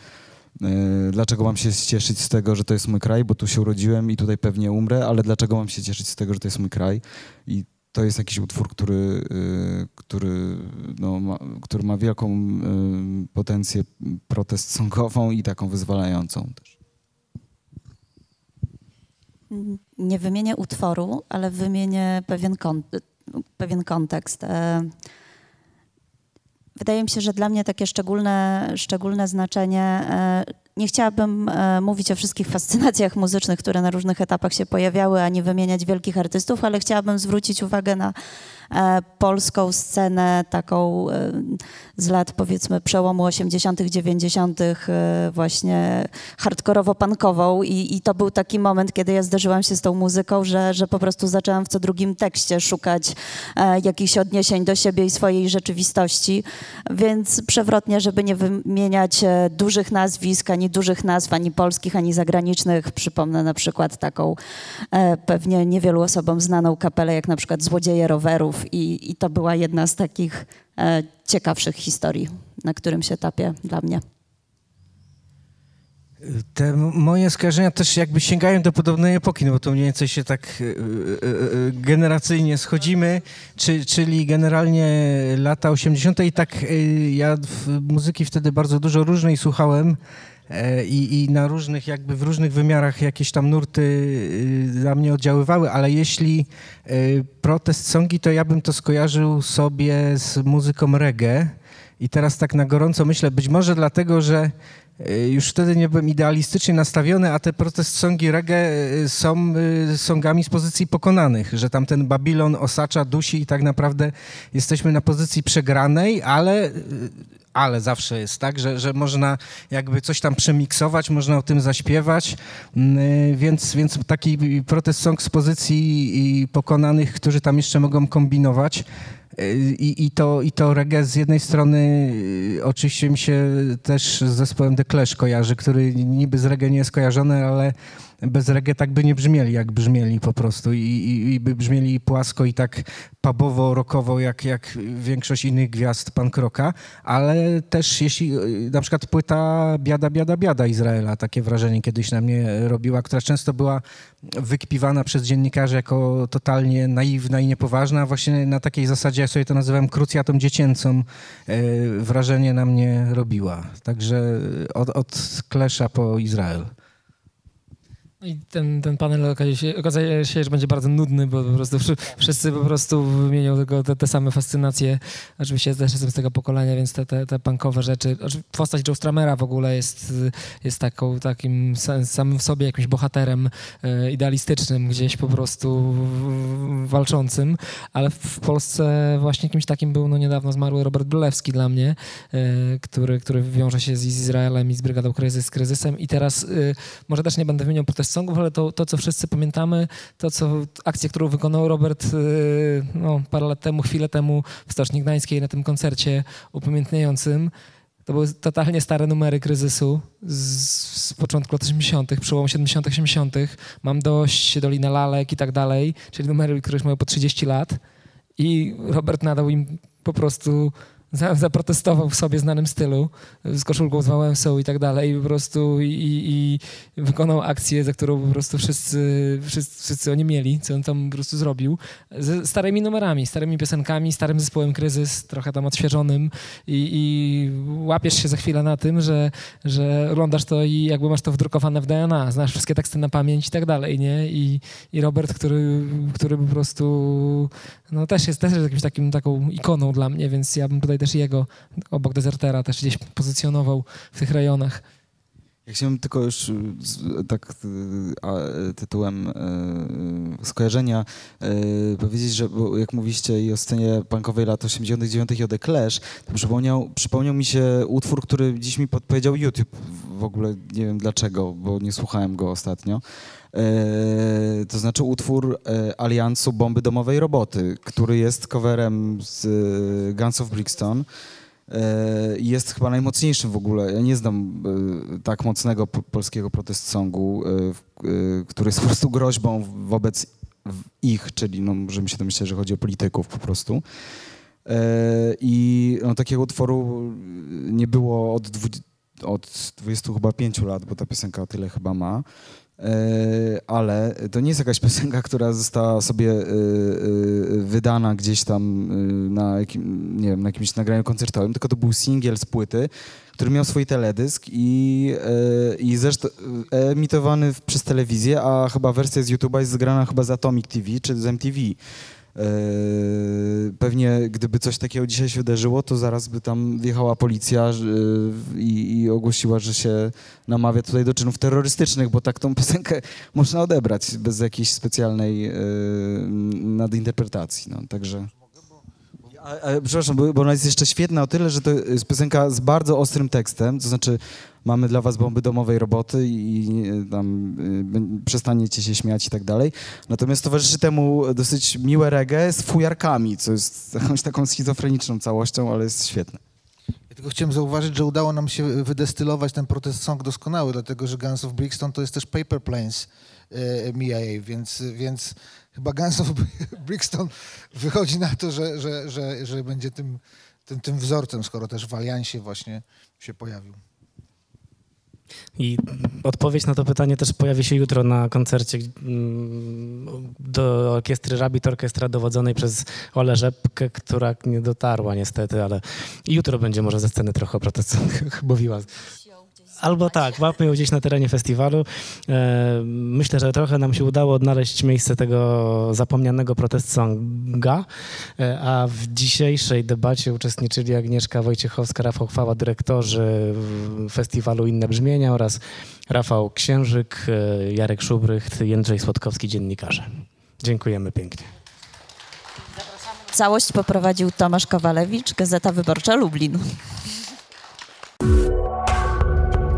dlaczego mam się cieszyć z tego, że to jest mój kraj, bo tu się urodziłem i tutaj pewnie umrę, ale dlaczego mam się cieszyć z tego, że to jest mój kraj? I to jest jakiś utwór, który, e, który, no, ma, który ma wielką e, potencję protest songową i taką wyzwalającą też. Nie wymienię utworu, ale wymienię pewien, pewien kontekst. Wydaje mi się, że dla mnie takie szczególne, szczególne znaczenie, e, nie chciałabym e, mówić o wszystkich fascynacjach muzycznych, które na różnych etapach się pojawiały, ani wymieniać wielkich artystów, ale chciałabym zwrócić uwagę na polską scenę taką e, z lat powiedzmy przełomu 80., 90., e, właśnie hardkorowo-punkową I, i to był taki moment, kiedy ja zderzyłam się z tą muzyką, że, że po prostu zaczęłam w co drugim tekście szukać jakichś odniesień do siebie i swojej rzeczywistości, więc przewrotnie, żeby nie wymieniać dużych nazwisk, ani dużych nazw, ani polskich, ani zagranicznych, przypomnę na przykład taką pewnie niewielu osobom znaną kapelę, jak na przykład Złodzieje Rowerów, i, i to była jedna z takich e, ciekawszych historii, na którym się tapie dla mnie. Te moje skojarzenia też jakby sięgają do podobnej epoki, no bo to mniej więcej się tak e, e, generacyjnie schodzimy, czy, czyli generalnie lata 80. i tak ja muzyki wtedy bardzo dużo różnej słuchałem. E, i, i na różnych, jakby w różnych wymiarach jakieś tam nurty y, na mnie oddziaływały, ale jeśli y, protest songi, to ja bym to skojarzył sobie z muzyką reggae. I teraz tak na gorąco myślę, być może dlatego, że y, już wtedy nie byłem idealistycznie nastawiony, a te protest songi reggae są songami z pozycji pokonanych, że tam ten Babilon osacza, dusi i tak naprawdę jesteśmy na pozycji przegranej, ale ale zawsze jest tak, że, że można jakby coś tam przemiksować, można o tym zaśpiewać, mm, y, więc, więc taki protest song z pozycji pokonanych, którzy tam jeszcze mogą kombinować. Y, I, i, to, I to reggae z jednej strony y, oczywiście mi się też z zespołem The Clash kojarzy, który niby z reggae nie jest kojarzony, ale bez reggae tak by nie brzmieli, jak brzmieli po prostu i, i, i by brzmieli płasko i tak pubowo, rockowo, jak, jak większość innych gwiazd punk rocka, ale też jeśli na przykład płyta Biada, Biada, Biada Izraela, takie wrażenie kiedyś na mnie robiła, która często była wykpiwana przez dziennikarzy jako totalnie naiwna i niepoważna, a właśnie na takiej zasadzie, ja sobie to nazywam krucjatą dziecięcą, e, wrażenie na mnie robiła. Także od, od Klesza po Izrael. I ten, ten panel okazuje się, okazuje się, że będzie bardzo nudny, bo po prostu wszyscy po prostu wymienią tylko te, te same fascynacje. Oczywiście też jestem z tego pokolenia, więc te, te, te punkowe rzeczy. Postać Joe Stramera w ogóle jest, jest taką, takim samym w sobie jakimś bohaterem e, idealistycznym, gdzieś po prostu walczącym, ale w Polsce właśnie kimś takim był no niedawno zmarły Robert Brylewski dla mnie, e, który, który wiąże się z Izraelem i z Brygadą Kryzys, z kryzysem i teraz e, może też nie będę wymieniał protest songów, ale to, to, co wszyscy pamiętamy, to, co akcję, którą wykonał Robert y, no, parę lat temu, chwilę temu w Stoczni Gdańskiej na tym koncercie upamiętniającym, to były totalnie stare numery kryzysu z, z początku lat 80., przełomu 70., 80. Mam dość, Dolina Lalek i tak dalej, czyli numery, które już mają po 30 lat. I Robert nadał im po prostu zaprotestował w sobie znanym stylu, z koszulką z Wałęsą i tak dalej, i po prostu i, i, wykonał akcję, za którą po prostu wszyscy, wszyscy, wszyscy oni mieli, co on tam po prostu zrobił, ze starymi numerami, starymi piosenkami, starym zespołem Kryzys, trochę tam odświeżonym i, i łapiesz się za chwilę na tym, że, że oglądasz to i jakby masz to wdrukowane w DNA, znasz wszystkie teksty na pamięć i tak dalej, nie? I, i Robert, który, który po prostu no też jest też jest jakimś takim taką ikoną dla mnie, więc ja bym tutaj też jego obok dezertera też gdzieś pozycjonował w tych rejonach. Ja chciałem tylko już tak tytułem e, skojarzenia powiedzieć, że jak mówiście i o scenie punkowej lat 89 i o The Clash, to przypomniał, przypomniał mi się utwór, który dziś mi podpowiedział YouTube. W ogóle nie wiem dlaczego, bo nie słuchałem go ostatnio. E, to znaczy utwór e, Aliansu Bomby Domowej Roboty, który jest coverem z e, Guns of Brixton. Jest chyba najmocniejszym w ogóle. Ja nie znam tak mocnego polskiego protest songu, który jest po prostu groźbą wobec ich, czyli no, możemy się domyśleć, że chodzi o polityków po prostu. I no, takiego utworu nie było od, od 25 lat, bo ta piosenka tyle chyba ma. E, ale to nie jest jakaś piosenka, która została sobie e, e, wydana gdzieś tam na, jakim, nie wiem, na jakimś nagraniu koncertowym, tylko to był singiel z płyty, który miał swój teledysk i, i zresztą emitowany przez telewizję, a chyba wersja z YouTube'a jest zgrana chyba z Atomic TV czy z MTV. Yy, pewnie gdyby coś takiego dzisiaj się wydarzyło, to zaraz by tam wjechała policja yy, i, i, ogłosiła, że się namawia tutaj do czynów terrorystycznych, bo tak tą piosenkę można odebrać bez jakiejś specjalnej yy, nadinterpretacji. No, także... A, a, przepraszam, bo, bo ona jest jeszcze świetna o tyle, że to jest piosenka z bardzo ostrym tekstem, to znaczy mamy dla was bomby domowej roboty i tam y, przestaniecie się śmiać i tak dalej. Natomiast towarzyszy temu dosyć miłe reggae z fujarkami, co jest jakąś taką schizofreniczną całością, ale jest świetne. Tylko chciałem zauważyć, że udało nam się wydestylować ten protest song doskonały, dlatego że Guns of Brixton to jest też Paper Planes e, MIA, więc, więc chyba Guns of Brixton wychodzi na to, że, że, że, że będzie tym, tym, tym wzorcem, skoro też w Aliansie właśnie się pojawił. I odpowiedź na to pytanie też pojawi się jutro na koncercie mm, do orkiestry Rabbit, orkiestra dowodzonej przez Ole Rzepkę, która nie dotarła niestety, ale jutro będzie może ze sceny trochę o mówiła. Albo tak, łapmy ją gdzieś na terenie festiwalu. E, myślę, że trochę nam się udało odnaleźć miejsce tego zapomnianego protest songa, e, a w dzisiejszej debacie uczestniczyli Agnieszka Wojciechowska, Rafał Chwała, dyrektorzy festiwalu Inne Brzmienia oraz Rafał Księżyk, e, Jarek Szubrych, Jędrzej Słodkowski, dziennikarze. Dziękujemy pięknie. Całość poprowadził Tomasz Kowalewicz, Gazeta Wyborcza Lublin.